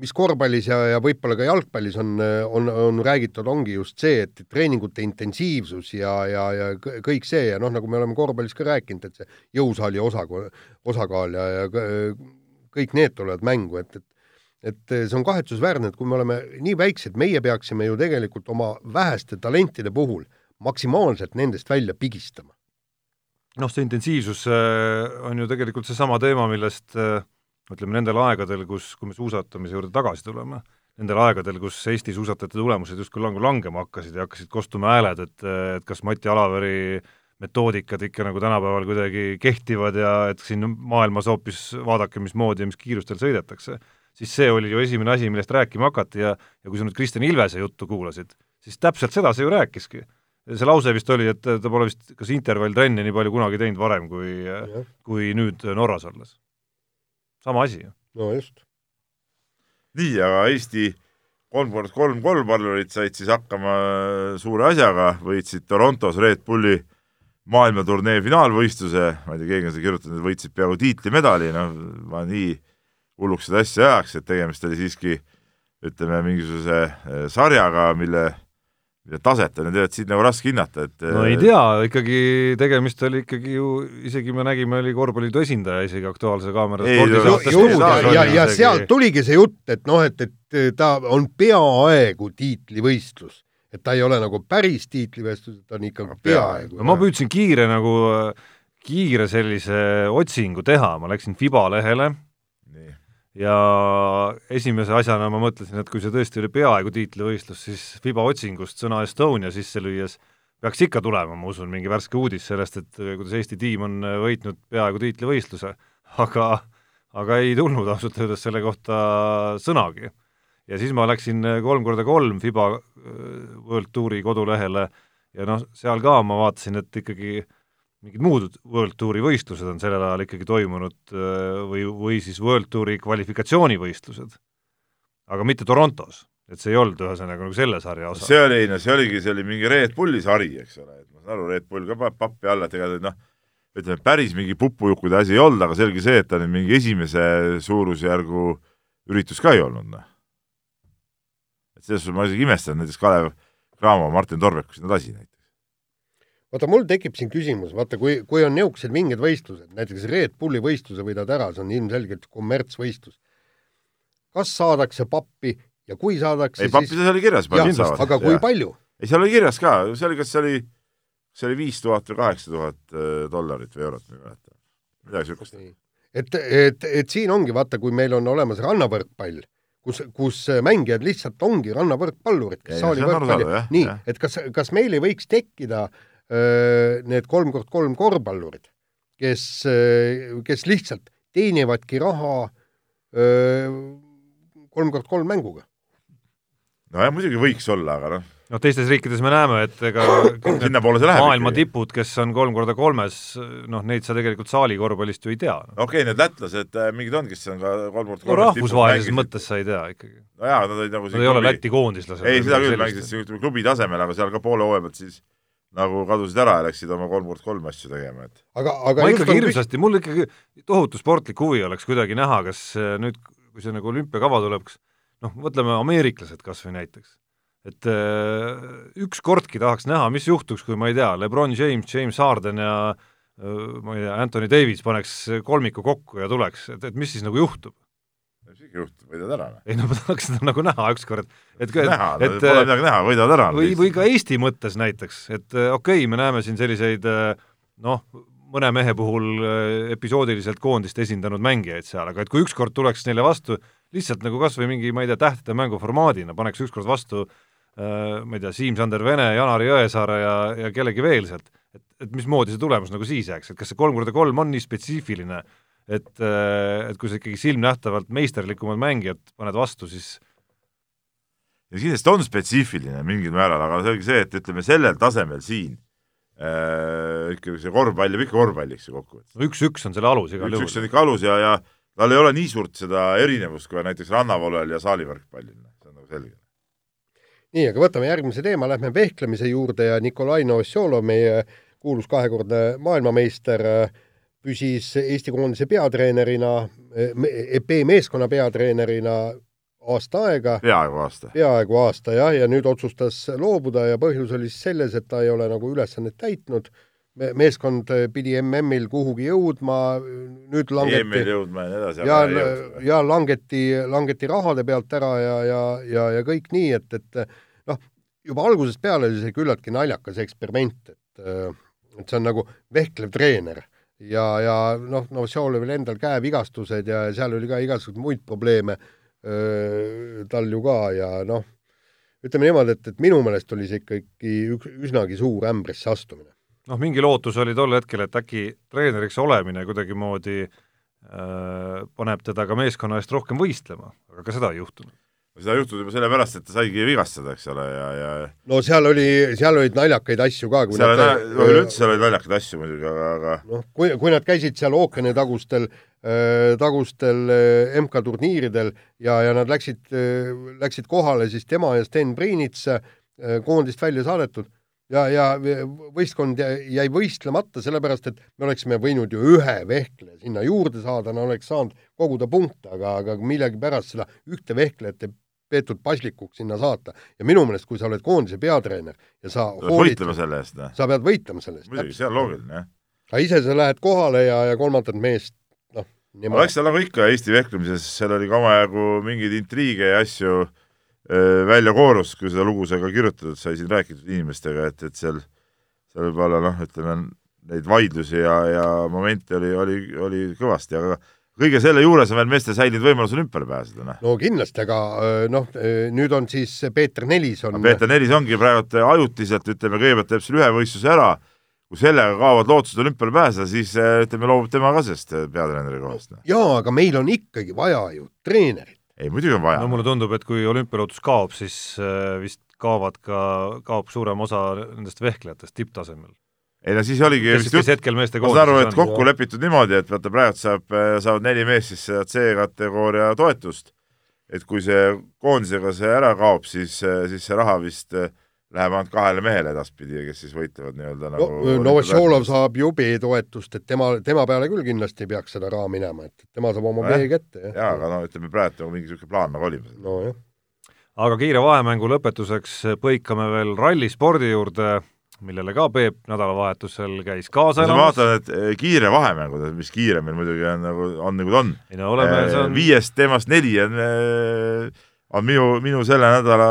mis korvpallis ja, ja võib-olla ka jalgpallis on, on, on räägitud, ongi just see, et treeningute intensiivsus ja, ja, ja kõik see ja noh, nagu me oleme korvpallis ka rääkinud, et see jõusaali osakaal, osakaal ja, ja kõik need tulevad mängu, et, et et eh, see on kahetsusväärne, et kui me oleme nii väiksed, meie peaksime ju tegelikult oma väheste talentide puhul maksimaalselt nendest välja pigistama. noh, see intensiivsus eh, on ju tegelikult seesama teema, millest eh, ütleme, nendel aegadel, kus, kui me suusatamise juurde tagasi tuleme, nendel aegadel, kus Eesti suusatajate tulemused justkui langu langema hakkasid ja hakkasid kostuma hääled, et, et kas Mati Alaveri metoodikad ikka nagu tänapäeval kuidagi kehtivad ja et siin maailmas hoopis vaadake, mismoodi ja mis kiirustel sõidetakse siis see oli ju esimene asi, millest rääkima hakati ja ja kui sa nüüd Kristjan Ilvese juttu kuulasid, siis täpselt seda see ju rääkiski. see lause vist oli, et ta pole vist kas intervalltrenne nii palju kunagi teinud varem, kui, kui nüüd Norras olles. sama asi ju. no just. nii, aga Eesti kolm kord kolm kolmpallurit said siis hakkama suure asjaga, võitsid Torontos Red Bulli maailmaturnee finaalvõistluse, ma ei tea, keegi on seda kirjutanud, võitsid peaaegu tiitlimedali, noh, ma nii hulluks seda asja ajaks, et tegemist oli siiski ütleme, mingisuguse eh, sarjaga, mille, mille taset on ju tegelikult siin nagu raske hinnata, et no ei tea, ikkagi tegemist oli ikkagi ju, isegi me nägime, oli korvpalliliidu esindaja isegi Aktuaalse Kaamera spordisaates ja, ja, ja sealt tuligi see jutt, et noh, et, et ta on peaaegu tiitlivõistlus et ta ei ole nagu päris tiitlivestlus, ta on ikka no, peaaegu. no ma püüdsin kiire nagu, kiire sellise otsingu teha, ma läksin Fiba lehele. Ja esimese asjana ma mõtlesin, et kui see tõesti oli peaaegu tiitlivõistlus, siis Fiba otsingust sõna Estonia sisse lüües peaks ikka tulema, ma usun, mingi värske uudis sellest, et kuidas Eesti tiim on võitnud peaaegu tiitlivõistluse, aga aga ei tulnud ausalt öeldes selle kohta sõnagi. Ja siis ma läksin kolm korda kolm FIBA äh, World Touri kodulehele ja noh, seal ka ma vaatasin, et ikkagi mingid muud World Touri võistlused on sellel ajal ikkagi toimunud äh, või, või siis World Touri kvalifikatsioonivõistlused. aga mitte Torontos, et see ei olnud ühesõnaga nagu selle sarja osa. see oli, no see oligi, see oli mingi Red Bulli sari, eks ole, et ma saan aru, Red Bull ka paneb pappi alla, et ega noh, ütleme päris mingi pupujukkude asi ei olnud, aga selge see, et ta nüüd mingi esimese suurusjärgu üritus ka ei olnud, noh selles suhtes ma isegi imestan näiteks Kalev Cramo, Martin Torbeku sinna lasi näiteks. Vaata, mul tekib siin küsimus, vaata, kui, kui on niisugused mingid võistlused, näiteks Red Bulli võistluse võidad ära, see on ilmselgelt kommertsvõistlus. kas saadakse pappi ja kui saadakse ei, pappi seal oli kirjas, palju saavad. aga kui ja. palju? ei, seal oli kirjas ka, see oli, kas see oli, see oli viis tuhat või kaheksa tuhat äh, dollarit või eurot, ma ei mäleta. midagi niisugust. et, et, et siin ongi, vaata, kui meil on olemas rannavõrkpall kus, kus mängijad lihtsalt ongi rannavõrkpallurid, kes saali võrkpalli, nii, et kas, kas meil ei võiks tekkida need kolm kord kolm korvpallurid, kes, kes lihtsalt teenivadki raha öö, kolm kord kolm mänguga? nojah, muidugi võiks olla, aga noh noh, teistes riikides me näeme, et ega sinnapoole see läheb maailma ikkagi. tipud, kes on kolm korda kolmes, noh, neid sa tegelikult saali korvpallist ju ei tea. okei okay,, need lätlased, äh, mingid on, kes on ka kolm korda no rahvusvahelises mõttes sa ei tea ikkagi. no jaa, nad olid nagu Nad ei ole Läti koondislased. ei, seda küll, mängisid siin ütleme klubi tasemel, aga seal ka poole hooaja pealt siis nagu kadusid ära ja läksid oma kolm korda kolm asju tegema, et. Aga, aga ma ikkagi hirmsasti, mul ikkagi tohutu sportlik huvi oleks kuidagi näha, kas äh, nüüd, kui see nagu olümpiakava tuleb, kas noh, mõtleme ameeriklased kas või näiteks. Et äh, ükskordki tahaks näha, mis juhtuks, kui ma ei tea, Lebron James, James Harden ja äh, ma ei tea, Anthony Davis paneks kolmiku kokku ja tuleks, et, et mis siis nagu juhtub? Juhtub, võidad ära. ei no ma tahaks seda nagu näha ükskord, et näha, et pole midagi näha, võidavad ära. või, või ka Eesti mõttes näiteks, et äh, okei okay,, me näeme siin selliseid noh, mõne mehe puhul episoodiliselt koondist esindanud mängijaid seal, aga et kui ükskord tuleks neile vastu lihtsalt nagu kas või mingi, ma ei tea, tähtede mängu formaadina, paneks ükskord vastu äh, Äh, ma ei tea, Siim-Sander Vene, Janari Jõesaare ja, ja kellegi veel sealt, et, et mismoodi see tulemus nagu siis jääks, et kas see kolm korda kolm on nii spetsiifiline, et, äh, et kui sa ikkagi silmnähtavalt meisterlikumad mängijad paned vastu, siis ja kindlasti on spetsiifiline mingil määral, aga selge see, et ütleme, sellel tasemel siin äh, ikkagi see korvpall jääb ikka korvpalliks ju kokkuvõttes. no üks-üks on selle alus igal juhul. üks-üks on ikka alus ja, ja tal ei ole nii suurt seda erinevust kui näiteks rannavoolel ja saalivõrkpallil, see on nagu selge nii, aga võtame järgmise teema, lähme vehklemise juurde ja Nikolai Novosjolov, meie kuulus kahekordne maailmameister, püsis Eesti koondise peatreenerina, B-meeskonna peatreenerina aasta aega. peaaegu aasta. peaaegu aasta jah, ja nüüd otsustas loobuda ja põhjus oli siis selles, et ta ei ole nagu ülesannet täitnud meeskond pidi MM-il kuhugi jõudma, nüüd langeti EM-il jõudma ja nii edasi. ja, ja langeti, langeti rahade pealt ära ja, ja, ja, ja kõik nii, et, et noh, juba algusest peale oli see küllaltki naljakas eksperiment, et et see on nagu vehklev treener ja, ja noh, Novosjolovil endal käevigastused ja seal oli ka igasuguseid muid probleeme öö, tal ju ka ja noh, ütleme niimoodi, et, et minu meelest oli see ikkagi üks, üsnagi suur ämbrisse astumine noh, mingi lootus oli tol hetkel, et äkki treeneriks olemine kuidagimoodi äh, paneb teda ka meeskonna eest rohkem võistlema, aga ka seda ei juhtunud. Seda juhtus juba sellepärast, et ta saigi vigastada, eks ole, ja, ja no seal oli, seal olid naljakaid asju ka. seal nad, oli, üleüldse seal oli naljakaid asju muidugi, aga, aga noh, kui, kui nad käisid seal ookeanitagustel äh,, tagustel äh, MK-turniiridel ja, ja nad läksid äh,, läksid kohale, siis tema ja Sten Priinits äh, koondist välja saadetud ja, ja võistkond jäi võistlemata, sellepärast et me oleksime võinud ju ühe vehkle sinna juurde saada, no oleks saanud koguda punkte, aga, aga millegipärast seda ühte vehklejat ei peetud paslikuks sinna saata. ja minu meelest, kui sa oled koondise peatreener ja sa noh. sa pead võitlema selle eest. muidugi, see on loogiline, jah. aga ise sa lähed kohale ja, ja kolmandat meest, noh. aga eks seal nagu ikka Eesti vehklemises, seal oli ka omajagu mingeid intriige ja asju öö, välja koorus, kui seda lugu sai ka kirjutatud, sai siin räägitud inimestega, et, et seal, seal võib olla noh, ütleme neid vaidlusi ja, ja momente oli, oli, oli kõvasti, aga kõige selle juures on veel meestel säilinud võimalus olümpiale pääseda, noh. no kindlasti, aga noh, nüüd on siis Peeter Nelison. Peeter Nelisongi praegu ajutiselt, ütleme, kõigepealt teeb selle ühe võistluse ära, kui sellega kaovad lootused olümpiale pääseda, siis ütleme, loobub tema ka sellest peatreeneri kohast. Noh. jaa, aga meil on ikkagi vaja ju treenerit. ei, muidugi on vaja. no mulle tundub, et kui olümpialootus kaob, siis vist kaovad ka, kaob suurem osa nendest vehklejatest tipptasemel ei no siis oligi kes, kes hetkel meeste ma saan aru, et kokku on. lepitud niimoodi, et vaata praegu saab, saavad neli meest siis seda C-kategooria toetust, et kui see koondisega see ära kaob, siis, siis see raha vist läheb ainult kahele mehele edaspidi, kes siis võitlevad nii-öelda nagu no, Novotšolov saab jubi toetust, et tema, tema peale küll kindlasti ei peaks seda raha minema, et tema saab oma mehe kätte. jaa, aga no ütleme praegu nagu mingi niisugune plaan nagu oli. nojah. aga kiire vahemängu lõpetuseks põikame veel rallispordi juurde millele ka Peep nädalavahetusel käis kaasa elamas. ma vaatan, et eh, kiire vahemängu, mis kiire meil muidugi on nagu, on nagu ta on. ei no oleme, see on viiest teemast neli on, eh, on minu, minu selle nädala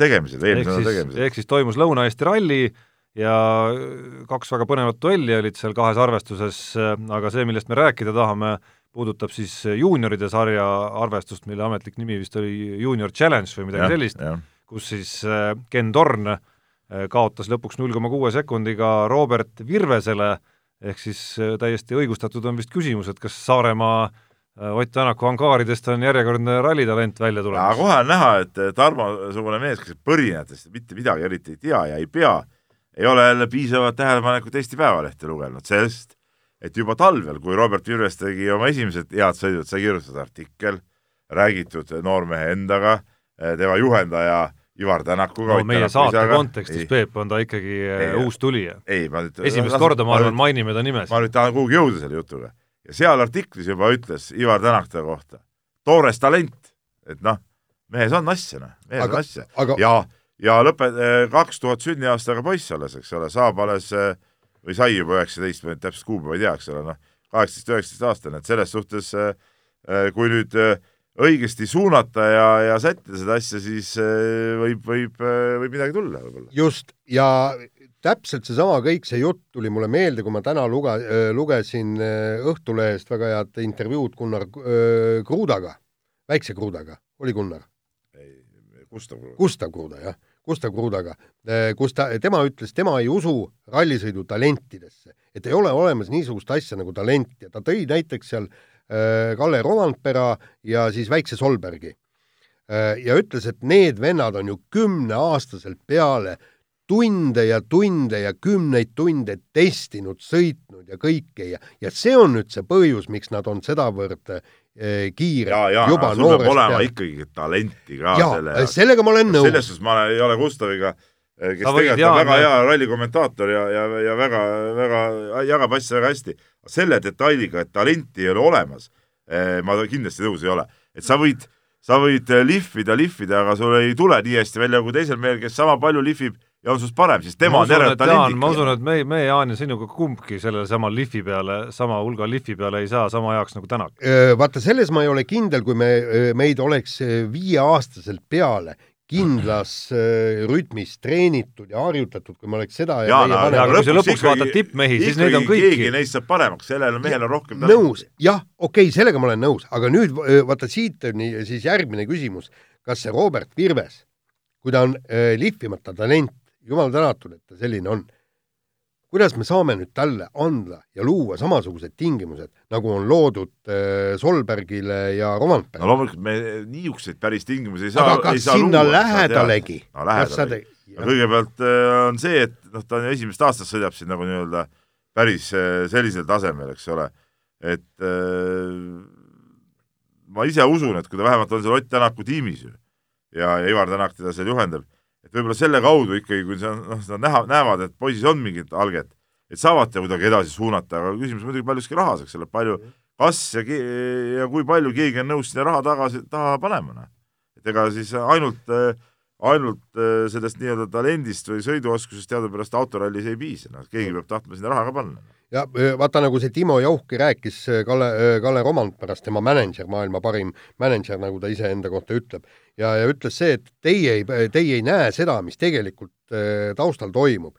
tegemised, eelmise nädala tegemised. ehk siis toimus Lõuna-Eesti ralli ja kaks väga põnevat duelli olid seal kahes arvestuses, aga see, millest me rääkida tahame, puudutab siis juunioride sarja arvestust, mille ametlik nimi vist oli Junior Challenge või midagi ja, sellist, kus siis eh, Ken Torn Äh, kaotas lõpuks null koma kuue sekundiga Robert Virvesele, ehk siis äh, täiesti õigustatud on vist küsimus, et kas Saaremaa äh, Ott Tänaku angaaridest on järjekordne rallitalent välja tulemas. kohe on näha, et Tarmo-sugune mees, kes põrinatest mitte midagi eriti ei tea ja ei pea, ei ole jälle piisavat tähelepanekut Eesti Päevalehte lugenud, sest et juba talvel, kui Robert Virves tegi oma esimesed head sõidud, sai kirjutatud artikkel, räägitud noormehe endaga, tema juhendaja Ivar Tänakuga. no meie saate isaga. kontekstis, Peep, on ta ikkagi äh, ei, uus tulija. ei, ma nüüd esimest korda, ma arvan, mainime ta nimes. ma nüüd tahan kuhugi jõuda selle jutuga. ja seal artiklis juba ütles Ivar Tänak ta kohta, toores talent, et noh, mehes on asja, noh, mehes aga, on asja aga.... ja, ja lõpe-, äh, kaks tuhat sünniaastaga poiss alles, eks ole, saab alles äh, või sai juba üheksateist, ma nüüd täpset kuupäeva ei tea, eks ole, noh, kaheksateist, üheksateist aastane, et selles suhtes kui nüüd äh, õigesti suunata ja, ja sättida seda asja, siis äh, võib, võib, äh, võib midagi tulla võib-olla. just, ja täpselt seesama kõik see jutt tuli mulle meelde, kui ma täna luge-, äh, lugesin Õhtulehest väga head intervjuud Gunnar Kruudaga, väikse Kruudaga, oli Gunnar? Gustav Kruuda. Gustav Kruuda, jah, Gustav Kruudaga, kus ta, tema ütles, tema ei usu rallisõidu talentidesse, et ei ole olemas niisugust asja nagu talent ja ta tõi näiteks seal Äh, Kalle Romantpera ja siis Väikse Solbergi. Äh, ja ütles, et need vennad on ju kümneaastaselt peale tunde ja tunde ja kümneid tunde testinud, sõitnud ja kõike ja, ja see on nüüd see põhjus, miks nad on sedavõrd eh, kiired ja, ja, juba noorest peale. ikkagi talenti ka ja, selle jaoks. sellega ma olen nõus. selles suhtes ma ei ole Gustaviga kes tegelikult on väga hea rallikommentaator ja, ja, ja väga, väga, jagab asja väga hästi selle detailiga, et talenti ei ole olemas, eh, ma kindlasti nõus ei ole. et sa võid, sa võid eh, lihvida, lihvida, aga sul ei tule nii hästi välja kui teisel mehel, kes sama palju lihvib ja on sinust parem, siis tema on järelikult talendik. ma usun, et me, me, Jaan ja sinuga kumbki sellele samal lihvi peale, sama hulga lihvi peale ei saa sama heaks nagu Tänak. Vaata, selles ma ei ole kindel, kui me, meid oleks viieaastaselt peale kindlas äh, rütmis treenitud ja harjutatud, kui ma oleks seda ja, ja, ja aga kui sa lõpuks ikkagi, vaatad tippmehi, siis neid on kõiki. keegi neist saab paremaks, sellel mehel on rohkem nõus, jah, okei okay,, sellega ma olen nõus, aga nüüd äh, vaata siit on siis järgmine küsimus, kas see Robert Virves, kui ta on äh, lihvimata talent, jumal tänatud, et ta selline on, kuidas me saame nüüd talle anda ja luua samasugused tingimused, nagu on loodud äh, Solbergile ja Romantpere no loomulikult me niisuguseid päris tingimusi ei saa, aga ei saa sinna luua, lähedalegi? no lähedalegi. no kõigepealt äh, on see, et noh, ta on ju esimest aastat sõidab siin nagu nii-öelda päris äh, sellisel tasemel, eks ole, et äh, ma ise usun, et kui ta vähemalt on seal Ott Tänaku tiimis ju ja, ja Ivar Tänak teda seal juhendab, et võib-olla selle kaudu ikkagi, kui see on, noh, seda näha, näevad, et poisis on mingit alget, et saavad ta kuidagi edasi suunata, aga küsimus on muidugi paljuski rahas, eks ole, palju, kas ja, ja kui palju keegi on nõus sinna raha tagasi, taha panema, noh. et ega siis ainult, ainult sellest nii-öelda talendist või sõiduoskusest teadupärast autorallis ei piisa, noh, keegi peab tahtma sinna raha ka panna ja vaata, nagu see Timo Jauhki rääkis Kalle, Kalle Romand pärast, tema mänedžer, maailma parim mänedžer, nagu ta iseenda kohta ütleb, ja, ja ütles see, et teie ei, teie ei näe seda, mis tegelikult taustal toimub.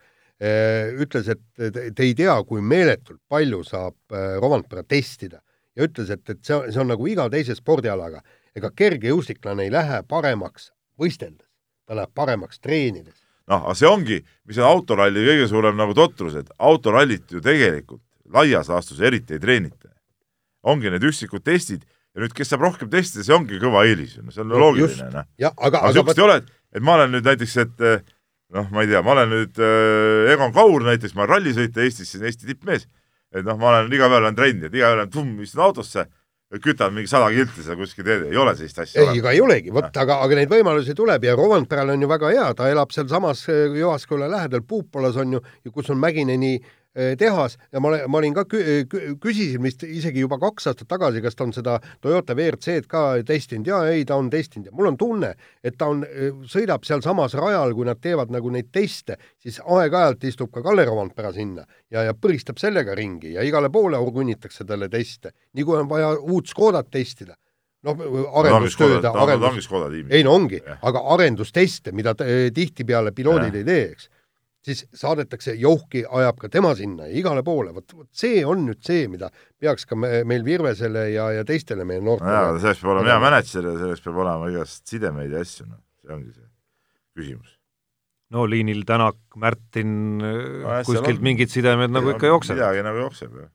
ütles, et te ei tea, kui meeletult palju saab Romandpera testida. Ja ütles, et, et see, see on nagu iga teise spordialaga, ega kergejõustiklane ei lähe paremaks võisteldes, ta läheb paremaks treenides noh, aga see ongi, mis on autoralli kõige suurem nagu totrus, et autorallit ju tegelikult laias laastus eriti ei treenita. ongi need üksikud testid ja nüüd, kes saab rohkem testida, see ongi kõva eelis ju, no see on no, loogiline, noh. aga, aga niisugust ei ole, et, ma olen nüüd näiteks, et noh, ma ei tea, ma olen nüüd äh, Egon Kaur näiteks, ma olen rallisõitja Eestis, on Eesti tippmees, et noh, ma olen iga päev olen trenni, et iga päev olen istun autosse kütad mingi sada kilti seal kuskil teed, ei ole sellist asja. ei, ega ei olegi, vot aga, aga neid võimalusi tuleb ja Rovanperal on ju väga hea, ta elab sealsamas eh, Jõvasküla lähedal. Puupolas on ju, kus on Mägineni tehas. Ja ma ma olin ka kü-, küsisin vist isegi juba kaks aastat tagasi, kas ta on seda Toyota WRC-d ka testinud. Ja ei, ta on testinud. Ja mul on tunne, et ta on, eh, sõidab sealsamas rajal, kui nad teevad nagu neid teste, siis aeg-ajalt istub ka Kalle Rovanpera sinna ja, ja põristab sellega ringi ja igale poole orgunnitakse talle teste. nii kui on vaja uut Škodat testida, noh, arendustööd, arendus, ei no ongi, aga arendusteste, mida tihtipeale piloodid ei tee, eks, siis saadetakse, Jouhki ajab ka tema sinna ja igale poole, vot, vot see on nüüd see, mida peaks ka me, meil Virvesele ja, ja teistele meie noortele jaa, selleks peab olema hea mänedžer ja selleks peab olema igast sidemeid ja asju, noh, see ongi see küsimus no liinil Tänak, Märtin no,, kuskilt mingid sidemed nagu ikka jooksevad. midagi nagu jookseb, jah.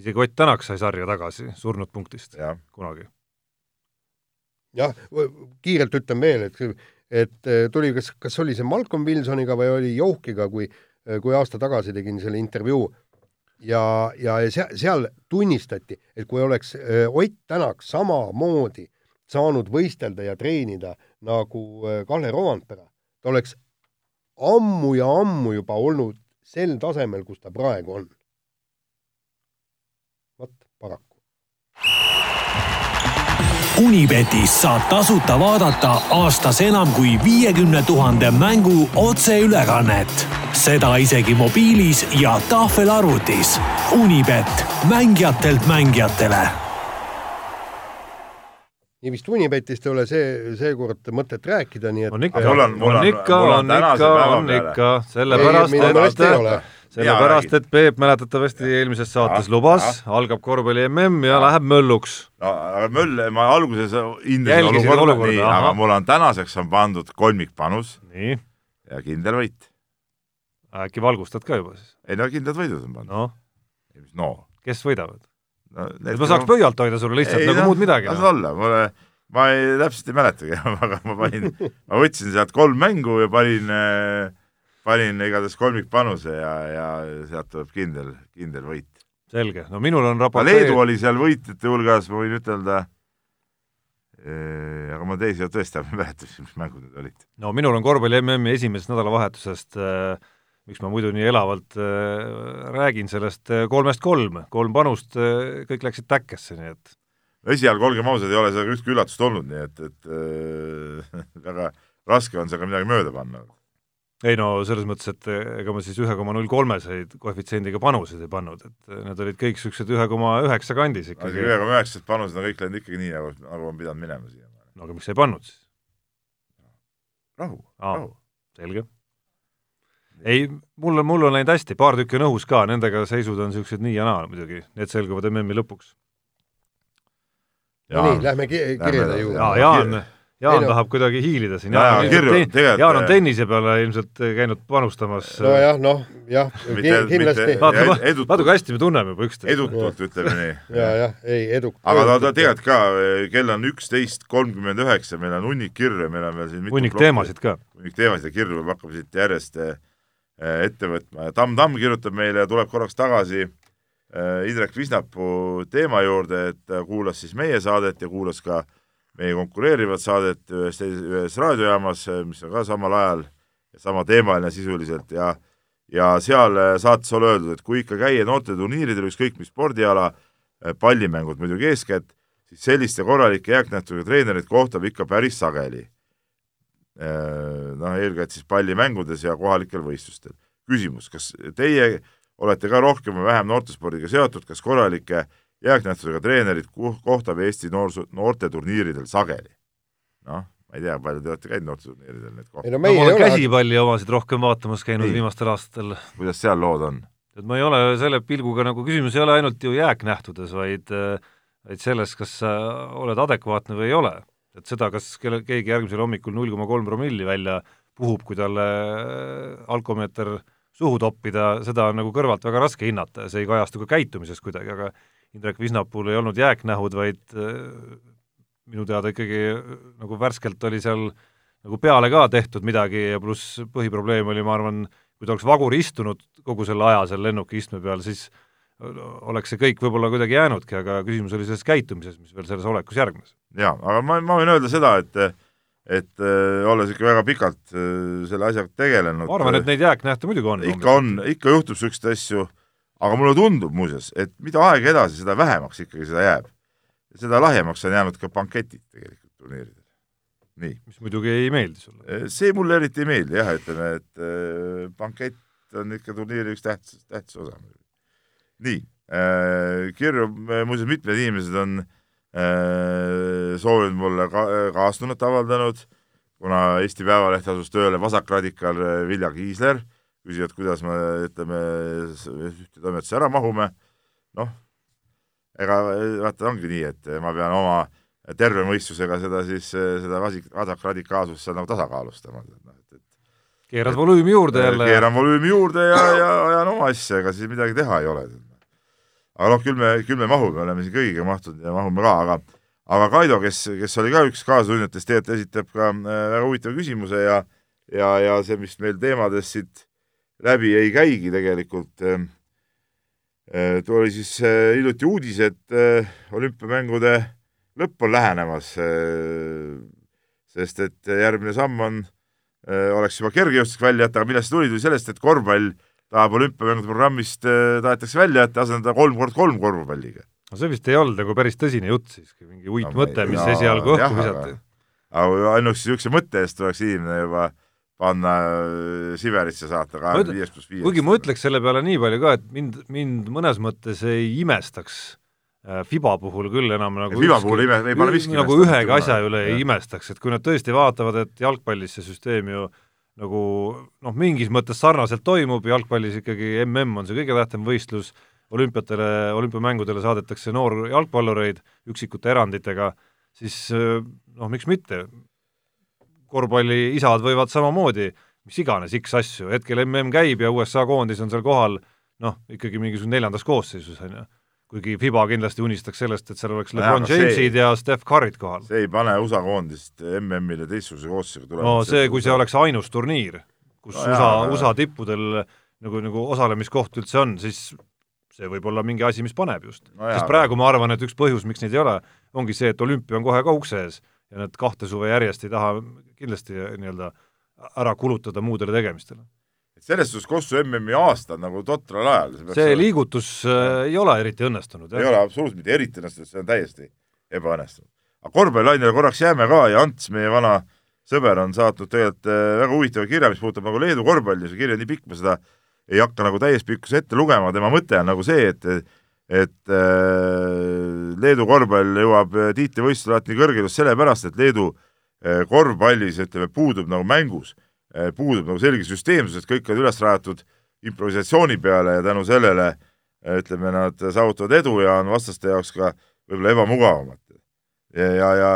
isegi Ott Tänak sai sarja tagasi surnud punktist ja. kunagi. jah, kiirelt ütlen veel, et, et eh, tuli, kas, kas oli see Malcolm Wilsoniga või oli Jouhkiga, kui, kui aasta tagasi tegin selle intervjuu ja, ja seal, seal tunnistati, et kui oleks eh, Ott Tänak samamoodi saanud võistelda ja treenida nagu Kalle Rovanpera, ta oleks ammu ja ammu juba olnud sel tasemel, kus ta praegu on. vot, paraku. Unibetis saab tasuta vaadata aastas enam kui viiekümne tuhande mängu otseülekannet. seda isegi mobiilis ja tahvelarvutis. Unibet, mängijatelt mängijatele nii vist Unibetist ei ole see, seekord mõtet rääkida, nii et on ikka, on, on, ikka, on ikka, on ikka, sellepärast, et sellepärast, et Peep mäletatavasti eelmises saates ja, lubas, algab korvpalli mm ja, ja läheb mölluks. no aga möll, ma alguses hindasin olukorda, olukorda, nii, aga mul on tänaseks on pandud kolmikpanus nii. ja kindel võit. äkki valgustad ka juba siis? ei no kindlad võidud on pandud. noh? no. kes võidavad? no, et ma saaks pöialt hoida sulle lihtsalt ei, nagu no, muud midagi. las no. olla, mulle, ma ei, täpselt ei mäletagi aga ma panin, ma võtsin sealt kolm mängu ja panin, panin igatahes kolmikpanuse ja, ja sealt tuleb kindel, kindel võit. selge, no minul on raport Leedu oli seal võitjate hulgas, ma võin ütelda, aga ma teisi tõesti ei mäleta, mis mängud need olid. no minul on korvpalli MM-i esimesest nädalavahetusest äh, miks ma muidu nii elavalt äh, räägin sellest äh, kolmest kolm, kolm panust kõik läksid täkkesse, nii et esialgu, olgem ausad, ei ole seal ühtki üllatust olnud, nii et, et väga raske on seal ka midagi mööda panna. Ei no selles mõttes, et äh, ega ma siis ühe koma null kolmeseid koefitsiendiga panuseid ei pannud, et äh, need olid kõik niisugused ühe koma üheksa kandis ikkagi. ühe koma üheksased panused on kõik läinud ikkagi nii, nagu, nagu on pidanud minema siia. no aga miks sa ei pannud siis? rahu, rahu. selge ei, mul on, mul on läinud hästi, paar tükki on õhus ka, nendega seisud on niisugused nii ja naa muidugi, need selguvad MM-i lõpuks. no nii, lähme ki kirjade juurde. jaa, Jaan, Jaan Ei no- tahab kuidagi hiilida siin, Jaa, Jaan kirju, tegelikult- Jaan on tennise peale ilmselt käinud panustamas. nojah, noh, jah, kindlasti vaata kui hästi me tunneme juba üksteist. edutult, ütleme nii. ja, jah, ei edu-. aga ta, ta tegelikult ka, kell on üksteist kolmkümmend üheksa, meil on hunnik kirju, meil on veel siin hunnik teemasid ka. hunnik teemasid ja kirju peab hakkama siit järjest ette võtma ja Tamm Tamm kirjutab meile ja tuleb korraks tagasi Indrek Visnapuu teema juurde, et ta kuulas siis meie saadet ja kuulas ka meie konkureerivat saadet ühes ühes raadiojaamas, mis on ka samal ajal samateemaline sisuliselt ja ja seal eh, saates oli öeldud, et kui ikka käia noorteturniiridel, ükskõik mis spordiala, pallimängud muidugi eeskätt, siis selliste korralike jääknähtudega treenereid kohtab ikka päris sageli noh, eelkõige siis pallimängudes ja kohalikel võistlustel. küsimus, kas teie olete ka rohkem või vähem noortespordiga seotud, kas korralike jääknähtudega treenerid kohtab Eesti noorsoo-, noorteturniiridel sageli? noh, ma ei tea, palju te olete käinud noorteturniiridel need ei no ma meie ei olen ole, käsipalli omasid rohkem vaatamas käinud Nii. viimastel aastatel. kuidas seal lood on? et ma ei ole selle pilguga nagu, küsimus ei ole ainult ju jääknähtudes, vaid vaid selles, kas sa oled adekvaatne või ei ole. et seda, kas kelle, keegi järgmisel hommikul null koma kolm promilli välja puhub, kui talle alkomeeter suhu toppida, seda on nagu kõrvalt väga raske hinnata ja see ei kajastu ka käitumises kuidagi, aga Indrek Visnapuul ei olnud jääknähud, vaid minu teada ikkagi nagu värskelt oli seal nagu peale ka tehtud midagi ja pluss põhiprobleem oli, ma arvan, kui ta oleks vagur istunud kogu selle aja seal lennuki istme peal, siis oleks see kõik võib-olla kuidagi jäänudki, aga küsimus oli selles käitumises, mis veel selles olekus järgnes. jaa, aga ma, ma võin öelda seda, et et äh, olles ikka väga pikalt äh, selle asjaga tegelenud ma arvan, et neid jääknähte muidugi on. ikka on, ikka juhtub niisuguseid asju, aga mulle tundub muuseas, et mida aeg edasi, seda vähemaks ikkagi seda jääb. seda lahjemaks on jäänud ka banketid tegelikult turniiridel. nii. mis muidugi ei meeldi sulle? see mulle eriti ei meeldi jah, ütleme, et äh, bankett on ikka turniiri üks tähtis, tähtis osa. nii äh,, kirju muuseas mitmed inimesed on äh, soovinud mulle ka, kaastunnet avaldanud, kuna Eesti Päevaleht asus tööle vasakradikaal Vilja Kiisler, küsivad, kuidas me, ütleme, ühte toimetusse ära mahume, noh, ega vaata, ongi nii, et ma pean oma terve mõistusega seda siis, seda vasik-, vasakradikaalsust seal nagu tasakaalustama, noh, et, et keerad volüümi juurde jälle. keeran volüümi juurde ja, ja ajan oma asja, ega siis midagi teha ei ole. aga noh, küll me, küll me mahume, oleme siin kõigiga mahtunud ja mahume ka, aga aga Kaido, kes, kes oli ka üks kaasatundjatest, tegelikult esitab ka äh, väga huvitava küsimuse ja ja, ja see, mis meil teemadest siit läbi ei käigi tegelikult äh,, äh, tuli siis äh, hiljuti uudis, et äh, olümpiamängude lõpp on lähenemas äh,, sest et järgmine samm on äh,, oleks juba kergejõustik välja jätta, aga millest see tuli, tuli sellest, et korvpall tahab olümpiamängude programmist äh,, tahetakse välja jätta, asendada kolm kord kolm korvpalliga. No see vist ei olnud nagu päris tõsine jutt siiski, mingi uitmõte, mis jaa, esialgu õhku visati. aga ainuüksi niisuguse mõtte eest tuleks inimene juba panna äh, Siberisse saata kahekümne viies pluss viies. kuigi ma ütleks selle peale nii palju ka, et mind, mind mõnes mõttes ei imestaks äh, Fiba puhul küll enam nagu Fiba puhul ime, ei pane miski nagu ühegi asja üle ei imestaks, et kui nad tõesti vaatavad, et jalgpallis see süsteem ju nagu noh, mingis mõttes sarnaselt toimub, jalgpallis ikkagi mm on see kõige tähtsam võistlus, olümpiatele, olümpiamängudele saadetakse noor jalgpallureid üksikute eranditega, siis noh, miks mitte, korvpalliisad võivad samamoodi mis iganes X asju, hetkel mm käib ja USA koondis on seal kohal noh, ikkagi mingisugune neljandas koosseisus, on ju. kuigi Fiba kindlasti unistaks sellest, et seal oleks LeBron Jamesid ja Steph Curry'd kohal. see ei pane USA koondist MM-ile teistsuguse koosseisuga tulema. no see, kui see oleks ainus turniir, kus no, USA, USA tippudel nagu, nagu osalemiskoht üldse on, siis see võib olla mingi asi, mis paneb just no. sest praegu ma arvan, et üks põhjus, miks neid ei ole, ongi see, et olümpia on kohe ka ukse ees ja nad kahte suve järjest ei taha kindlasti nii-öelda ära kulutada muudele tegemistele. et selles suhtes Kossu MM-i aasta on nagu totral ajal. see, liigutus äh, ei ole eriti õnnestunud. ei ole absoluutselt mitte eriti õnnestunud, see on täiesti ebaõnnestunud. aga korvpallilainele korraks jääme ka ja Ants, meie vana sõber, on saatnud tegelikult äh, väga huvitava kirja, mis puudutab nagu Leedu korvpalli, see kiri on nii pikk, ma seda ei hakka nagu täies pikkuses ette lugema, tema mõte on nagu see, et et äh, Leedu korvpall jõuab tiitlivõistlusel alati nii kõrgele just sellepärast, et Leedu äh, korvpallis, ütleme, puudub nagu mängus äh,, puudub nagu selge süsteemsus, et kõik on üles rajatud improvisatsiooni peale ja tänu sellele äh, ütleme, nad saavutavad edu ja on vastaste jaoks ka võib-olla ebamugavamad. ja, ja, ja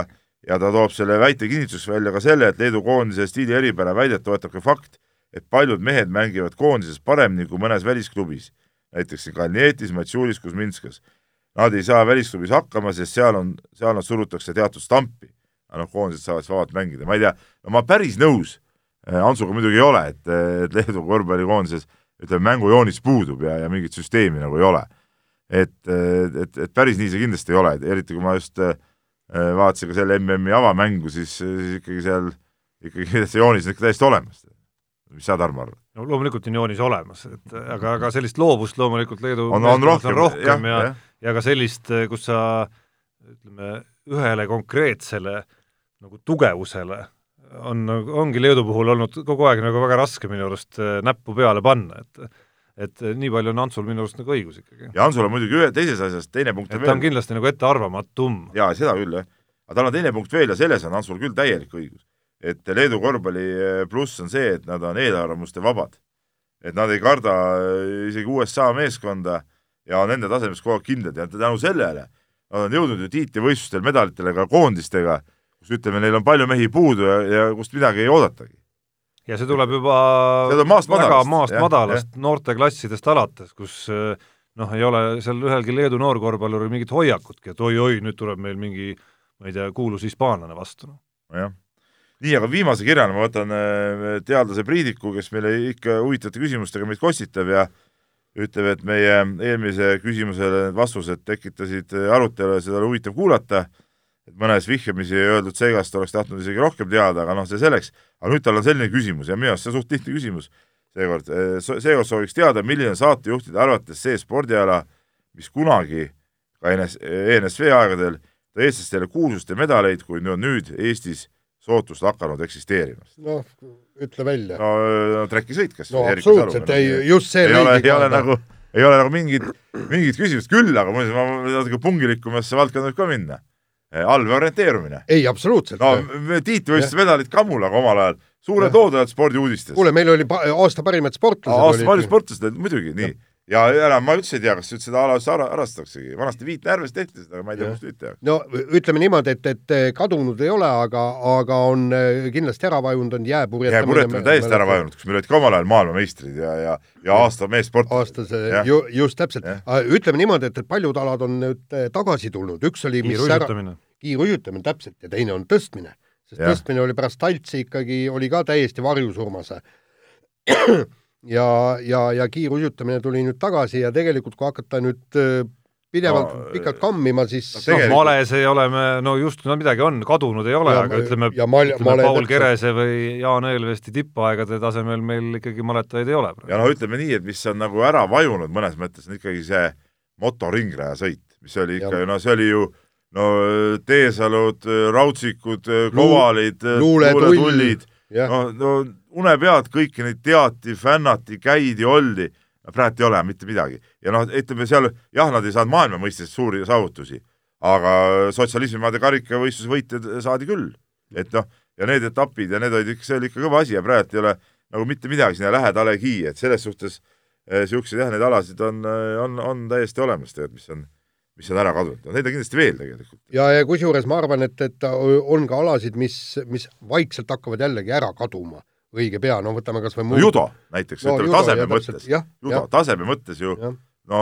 ja ta toob selle väite kinnituseks välja ka selle, et Leedu koondise stiili eripära väidet toetab ka fakt, et paljud mehed mängivad koondises paremini kui mõnes välisklubis, näiteks Kalnietis, Matšulis, Kuzminskas. Nad ei saa välisklubis hakkama, sest seal on, seal nad surutakse teatud stampi. aga noh, koondised saavad siis vabalt mängida, ma ei tea, no ma päris nõus äh, Antsuga muidugi ei ole, et, et Leedu korvpallikoondises ütleme, mängujoonis puudub ja, ja mingit süsteemi nagu ei ole. et, et, et päris nii see kindlasti ei ole, eriti kui ma just äh, vaatasin ka selle MM-i avamängu, siis, siis ikkagi seal ikkagi see joonis on ikka täiesti olemas mis sa, Tarmo, arvad? no loomulikult on joonis olemas, et aga, aga sellist loovust loomulikult Leedu on, on rohkem, on rohkem jah, ja, ja, ja ka sellist, kus sa ütleme, ühele konkreetsele nagu tugevusele on, ongi Leedu puhul olnud kogu aeg nagu väga raske minu arust äh, näppu peale panna, et et nii palju on Antsul minu arust nagu õigus ikkagi. ja Antsul on muidugi ühe, teises asjas teine punkt et ta on kindlasti nagu ettearvamatum. jaa, seda küll, jah. aga tal on teine punkt veel ja selles on Antsul küll täielik õigus et Leedu korvpalli eh, pluss on see, et nad on eelarvamuste vabad. et nad ei karda eh, isegi USA meeskonda ja on enda tasemes kogu aeg kindlad ja tänu sellele nad on jõudnud ju tiitlivõistlustel medalitele ka koondistega, kus ütleme, neil on palju mehi puudu ja, ja kust midagi ei oodatagi. ja see tuleb juba see tuleb maast väga madalast, maast jah, madalast noorteklassidest alates, kus eh, noh, ei ole seal ühelgi Leedu noorkorvpalluril mingit hoiakutki, et oi-oi, nüüd tuleb meil mingi ma ei tea, kuulus hispaanlane vastu. noh. Nii, aga viimase kirjana ma võtan äh, teadlase Priidiku, kes meile ikka huvitavate küsimustega meid kostitab ja ütleb, et meie eelmise küsimusele need vastused tekitasid äh, arutelu ja seda oli huvitav kuulata, et mõnes vihjamisi öeldud segast oleks tahtnud isegi rohkem teada, aga noh, see selleks, aga nüüd tal on selline küsimus ja minu arust see on suht lihtne küsimus. Seekord, äh, seekord sooviks teada, milline saatejuhtide arvates see spordiala, mis kunagi ka NS-, ENSV aegadel tõi eestlastele kuulsust ja medaleid, nüüd, nüüd Eestis sootust hakanud eksisteerimas. noh, ütle välja. no, no trekisõit, kas no absoluutselt, ei, just see ei ole, ei ole nagu, ei ole nagu mingit, mingit küsimust, küll aga muuseas, ma natuke pungilikumasse valdkonda võib ka minna. allvee orienteerumine. ei, absoluutselt. no tiitlivõistluse medalid Kammulaga omal ajal, suured lood olid spordiuudistes. kuule, meil oli pa aasta parimad sportlased. aasta parimad sportlased, muidugi, nii ja enam ma üldse ei tea, kas üldse seda ala üldse harrastataksegi, vanasti Viit Närves tehti seda, aga ma ei tea, kust nüüd tehakse. no ütleme niimoodi, et, et kadunud ei ole, aga, aga on äh, kindlasti ära vajunud, on jääpurjetamine. jääpurjetamine täiesti ära vajunud, kus meil olid ka omal ajal maailmameistrid ja, ja, ja aasta meessportlased. aastase, ju, just täpselt. ütleme niimoodi, et, et paljud alad on nüüd tagasi tulnud, üks oli kiirujutamine. kiirujutamine, täpselt, ja teine on tõstmine. sest ja. tõstmine oli pärast taltsi ikkagi, oli ka täiesti varjusurmas ja, ja, ja kiiruisutamine tuli nüüd tagasi ja tegelikult, kui hakata nüüd äh, pidevalt no, pikalt kammima, siis no, tegelikult... males ei ole me, no justkui no midagi on, kadunud ei ole, aga ütleme, ütleme Paul. Kerese või Jaan Eelvesti tippaegade tasemel meil ikkagi maletajaid ei ole. ja no ütleme nii, et mis on nagu ära vajunud mõnes mõttes, on ikkagi see motoringrajasõit, mis oli ikka ju, no see oli ju no Teesalud, Rautsikud, Kovalid, luuletullid, no, no une pealt kõiki neid teati, fännati, käidi, oldi, praegu ei ole mitte midagi. ja noh, ütleme seal, jah, nad ei saanud maailma mõistes suuri saavutusi, aga sotsialismimaade karikavõistluse võitjad saadi küll. et noh, ja need etapid ja need olid see oli ikka kõva asi ja praegu ei ole nagu mitte midagi sinna lähedalegi, et selles suhtes niisuguseid eh, jah, neid alasid on, on, on täiesti olemas tegelikult, mis on mis on ära kadunud, neid on kindlasti veel tegelikult. ja, ja kusjuures ma arvan, et, et on ka alasid, mis, mis vaikselt hakkavad jällegi ära kaduma õige pea, no võtame kas või no, judo näiteks no,, ütleme taseme mõttes, judo taseme mõttes ju, no,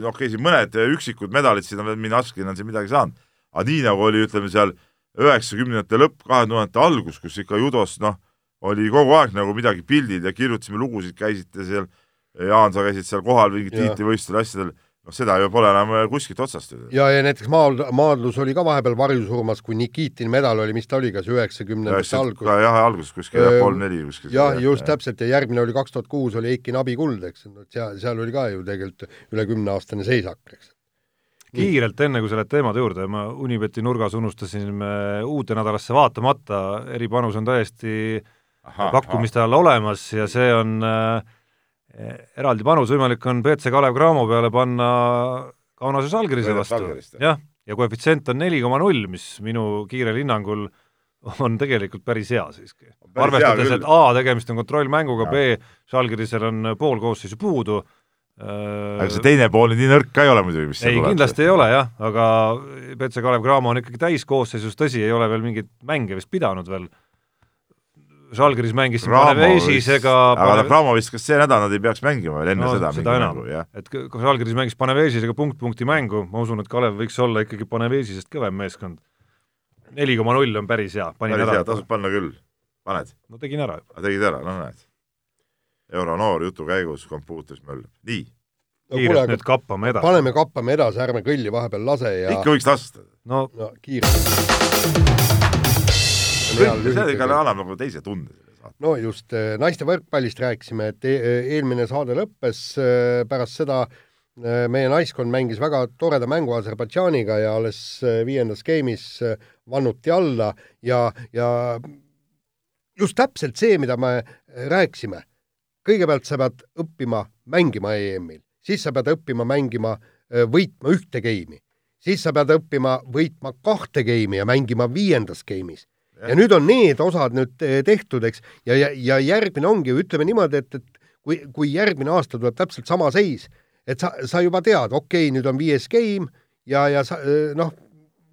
okei okay,, siin mõned üksikud medalid, siin on veel Minaskin on siin midagi saanud, aga nii nagu oli, ütleme seal üheksakümnendate lõpp, kahe tuhandete algus, kus ikka judos noh, oli kogu aeg nagu midagi pildid ja kirjutasime lugusid, käisite seal, Jaan, sa käisid seal kohal mingit tiitlivõistlustel, asjadel noh, seda ju pole enam äh, kuskilt otsast. ja, ja näiteks maal, maadlus oli ka vahepeal varjusurmas, kui Nikitin medal oli, mis ta oli, kas üheksakümnendate algus? jah, alguses kuskil jah, kolm-neli kuskil. jah, just ja. täpselt ja järgmine oli kaks tuhat kuus oli Eiki Nabi kuld, eks, seal, seal oli ka ju tegelikult üle kümneaastane seisak, eks. kiirelt, enne kui sa lähed teemade juurde, ma Unibeti nurgas unustasin uude nädalasse vaatamata, eripanus on täiesti pakkumiste all olemas ja see on äh, eraldi panus võimalik on BC Kalev Cramo peale panna Kaunase Žalgirise vastu, jah, ja koefitsient on neli koma null, mis minu kiirel hinnangul on tegelikult päris hea siiski. arvestades, et A, tegemist on kontrollmänguga, B, Žalgirisel on pool koosseisu puudu, aga see teine pool nii nõrk ka ei ole muidugi, mis ei, kindlasti ei ole jah, aga BC Kalev Cramo on ikkagi täiskoosseisus, tõsi, ei ole veel mingeid mänge vist pidanud veel. Žalgiris mängis Panevežisega aga Pane... Cramo vist, kas see nädal nad ei peaks mängima veel enne no, seda, seda enam, et kui Žalgiris mängis Panevežisega punkt-punkti mängu, ma usun, et Kalev võiks olla ikkagi Panevežisest kõvem meeskond. neli koma null on päris hea, panin päris ära. tasub panna küll, paned? no tegin ära. tegid ära, no näed euronoor jutu käigus kompuutris möllab, nii no,. kiirelt nüüd kappame edasi. paneme kappame edasi, ärme kõlli vahepeal lase ja ikka võiks lasta. no, no kiirelt. Ikka annab nagu teise tunde no just, äh, naiste võrkpallist rääkisime, et e eelmine saade lõppes, äh, pärast seda äh, meie naiskond mängis väga toreda mängu Aserbaidžaaniga ja alles viiendas game'is vannuti alla ja, ja just täpselt see, mida me rääkisime kõigepealt sa pead õppima mängima EM-il, siis sa pead õppima mängima, võitma ühte geimi, siis sa pead õppima võitma kahte geimi ja mängima viiendas geimis. Ja nüüd on need osad nüüd tehtud, eks, ja, ja, ja järgmine ongi, ütleme niimoodi, et, et kui, kui järgmine aasta tuleb täpselt sama seis, et sa, sa juba tead, okei okay,, nüüd on viies game ja, ja sa noh,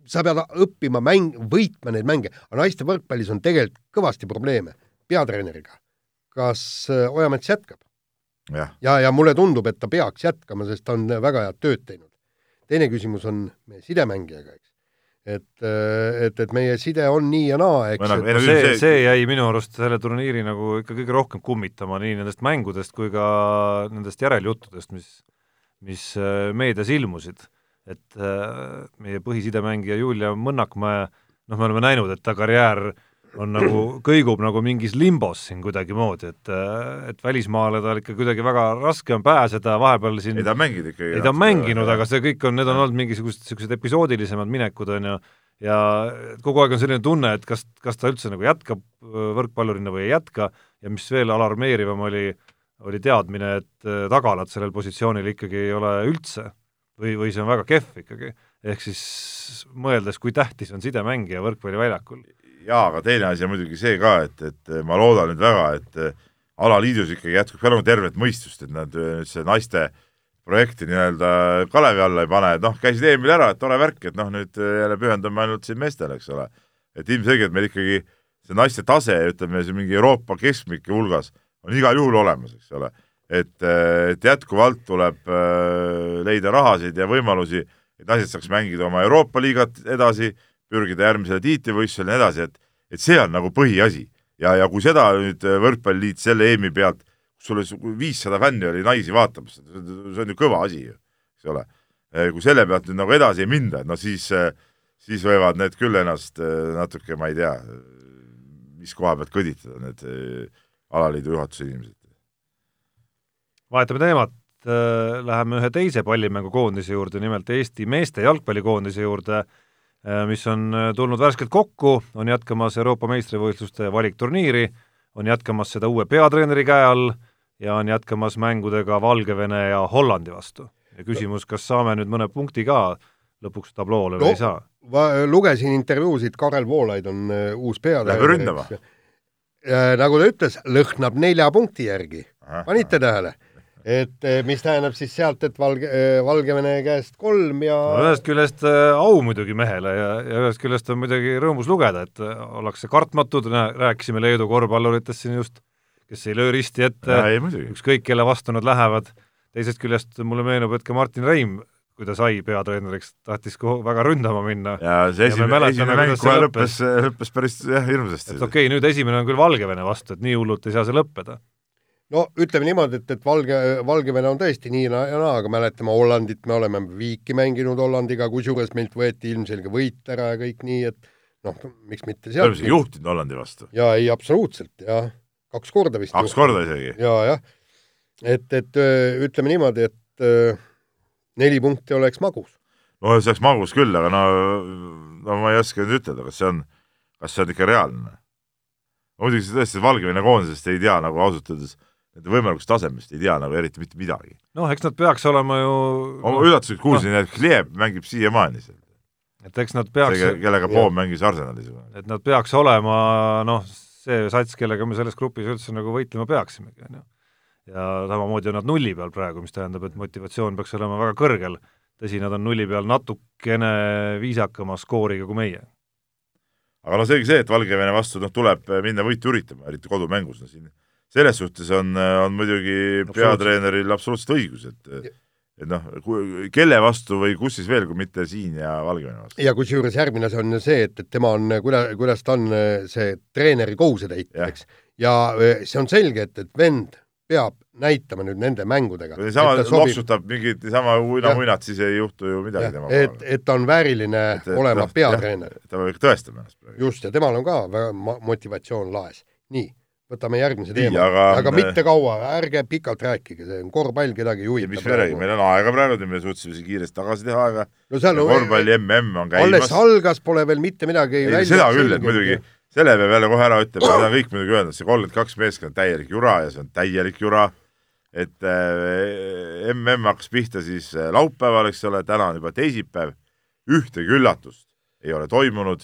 sa pead õppima mäng, võitma neid mänge, aga naiste võrkpallis on tegelikult kõvasti probleeme peatreeneriga kas äh, Ojamets jätkab? ja, ja, ja mulle tundub, et ta peaks jätkama, sest ta on väga head tööd teinud. teine küsimus on meie sidemängijaga, eks. Et, äh, et, et meie side on nii ja naa, eks. No, see, see jäi minu arust selle turniiri nagu ikka kõige rohkem kummitama nii nendest mängudest kui ka nendest järeljuttudest, mis, mis äh, meedias ilmusid. et meie põhisidemängija Julia Mõnnakmäe, noh, me oleme näinud, et ta karjäär äh, on nagu, kõigub nagu mingis limbos siin kuidagimoodi, et et välismaale tal ikka kuidagi väga raske on pääseda, vahepeal siin ei ta on mänginud ikkagi. ei ta on mänginud, aga see kõik on, need on olnud mingisugused niisugused episoodilisemad minekud, on ju, ja kogu aeg on selline tunne, et kas, kas ta üldse nagu jätkab võrkpallurina või ei jätka ja mis veel alarmeerivam oli, oli teadmine, et tagalat sellel positsioonil ikkagi ei ole üldse või, või see on väga kehv ikkagi. ehk siis mõeldes, kui tähtis on sidemängija võrkpalliväljakul jaa, aga teine asi on muidugi see ka, et, et ma loodan nüüd väga, et eh, alaliidus ikkagi jätkub ka nagu tervet mõistust, et nad nüüd see naiste projekti nii-öelda kalevi alla ei pane, et noh, käisid eelmine ära, et tore värk, et noh, nüüd eh, jälle pühendume ainult siin meestele, eks ole. et ilmselgelt meil ikkagi see naiste tase, ütleme, see mingi Euroopa keskmike hulgas on igal juhul olemas, eks ole. et, eh, et jätkuvalt tuleb leida rahasid ja võimalusi, et naised saaks mängida oma Euroopa liigat edasi pürgida järgmisele tiitlivõistlusele ja nii edasi, et et see on nagu põhiasi. ja, ja kui seda nüüd äh, Võrkpalliliit selle EM-i pealt, kus sul viissada fänni oli naisi vaatamas, see on ju kõva asi ju, eks ole. Äh, kui selle pealt nüüd nagu edasi ei minda, et no siis, äh, siis võivad need küll ennast natuke, ma ei tea, mis koha pealt kõditada, need alaliidu juhatuse inimesed. vahetame teemat, läheme ühe teise pallimängukoondise juurde, nimelt Eesti meeste jalgpallikoondise juurde mis on äh, tulnud värskelt kokku, on jätkamas Euroopa meistrivõistluste valikturniiri, on jätkamas seda uue peatreeneri käe all ja on jätkamas mängudega Valgevene ja Hollandi vastu. ja küsimus, kas saame nüüd mõne punkti ka lõpuks tabloole no, või ei saa? lugesin intervjuusid, Karel Voolaid on uus peatreener. Läheb ründama? nagu ta ütles, lõhnab nelja punkti järgi. panite tähele? Et eh, mis tähendab siis sealt, et Valge, eh, Valgevene käest kolm ja no ühest küljest äh, au muidugi mehele ja, ja ühest küljest on muidugi rõõmus lugeda, et ollakse kartmatud, rääkisime Leedu korvpalluritest siin just, kes ei löö risti ette, ükskõik kelle vastu nad lähevad, teisest küljest mulle meenub, et ka Martin Reim, kui ta sai peatreeneriks, tahtis väga ründama minna. ja see esimene, esimene mäng kohe lõppes, lõppes päris jah, hirmsasti. okei okay,, nüüd esimene on küll Valgevene vastu, et nii hullult ei saa see lõppeda no ütleme niimoodi, et, et Valge, Valgevene on tõesti nii ja naa, aga mäletame Hollandit, me oleme viiki mänginud Hollandiga, kusjuures meilt võeti ilmselge võit ära ja kõik nii, et noh, miks mitte oleme juhtinud Hollandi vastu. jaa, ei absoluutselt, jah. kaks korda vist. kaks korda isegi? jaa, jah. et, et ütleme niimoodi, et neli punkti oleks magus. no see oleks magus küll, aga no, no ma ei oska nüüd ütelda, kas see on, kas see on ikka reaalne. muidugi tõesti Valgevene koondisest ei tea nagu ausalt öeldes nende võimalikust tasemest ei tea nagu eriti mitte midagi. noh, eks nad peaks olema ju oma no, üllatuseks kuulsin no., et Gleb mängib siiamaani seal. et eks nad peaks see, kellega Poom mängis Arsenalis. et nad peaks olema noh, see sats, kellega me selles grupis üldse nagu võitlema peaksimegi, on ju. ja samamoodi on nad nulli peal praegu, mis tähendab, et motivatsioon peaks olema väga kõrgel. tõsi, nad on nulli peal natukene viisakama skooriga kui meie. aga no selge see, et Valgevene vastu noh, tuleb minna võitu üritama, eriti kodumängus, no siin selles suhtes on, on muidugi peatreeneril absoluutselt õigus, et et noh, kelle vastu või kus siis veel, kui mitte siin ja Valgevene vastu. ja kusjuures järgmine asi on see, et, et tema on, kuidas, kuidas ta on see treeneri kohusetäitja, eks. ja see on selge, et, et vend peab näitama nüüd nende mängudega. kui niisama loksutab mingit niisama uina-uinat, siis ei juhtu ju midagi temaga. et, et ta on vääriline et, et, olema ta, peatreener. ta peab ikka tõestama ennast praegu. just, ja temal on ka väga motivatsioon laes. nii, võtame järgmise teema. aga, aga me... mitte kaua, ärge pikalt rääkige, see on korvpall, kedagi ei huvita. mis me räägime, meil on aega praegu, me suutsime siin kiiresti tagasi teha aega no. korvpalli MM on käimas. alles algas, pole veel mitte midagi ei, seda küll, et muidugi selle peab jälle kohe ära ütlema, seda on kõik muidugi öelnud, see kolmkümmend kaks meeskonda täielik jura ja see on täielik jura, et äh, MM hakkas pihta siis äh, laupäeval, eks ole, täna on juba teisipäev, ühtegi üllatust ei ole toimunud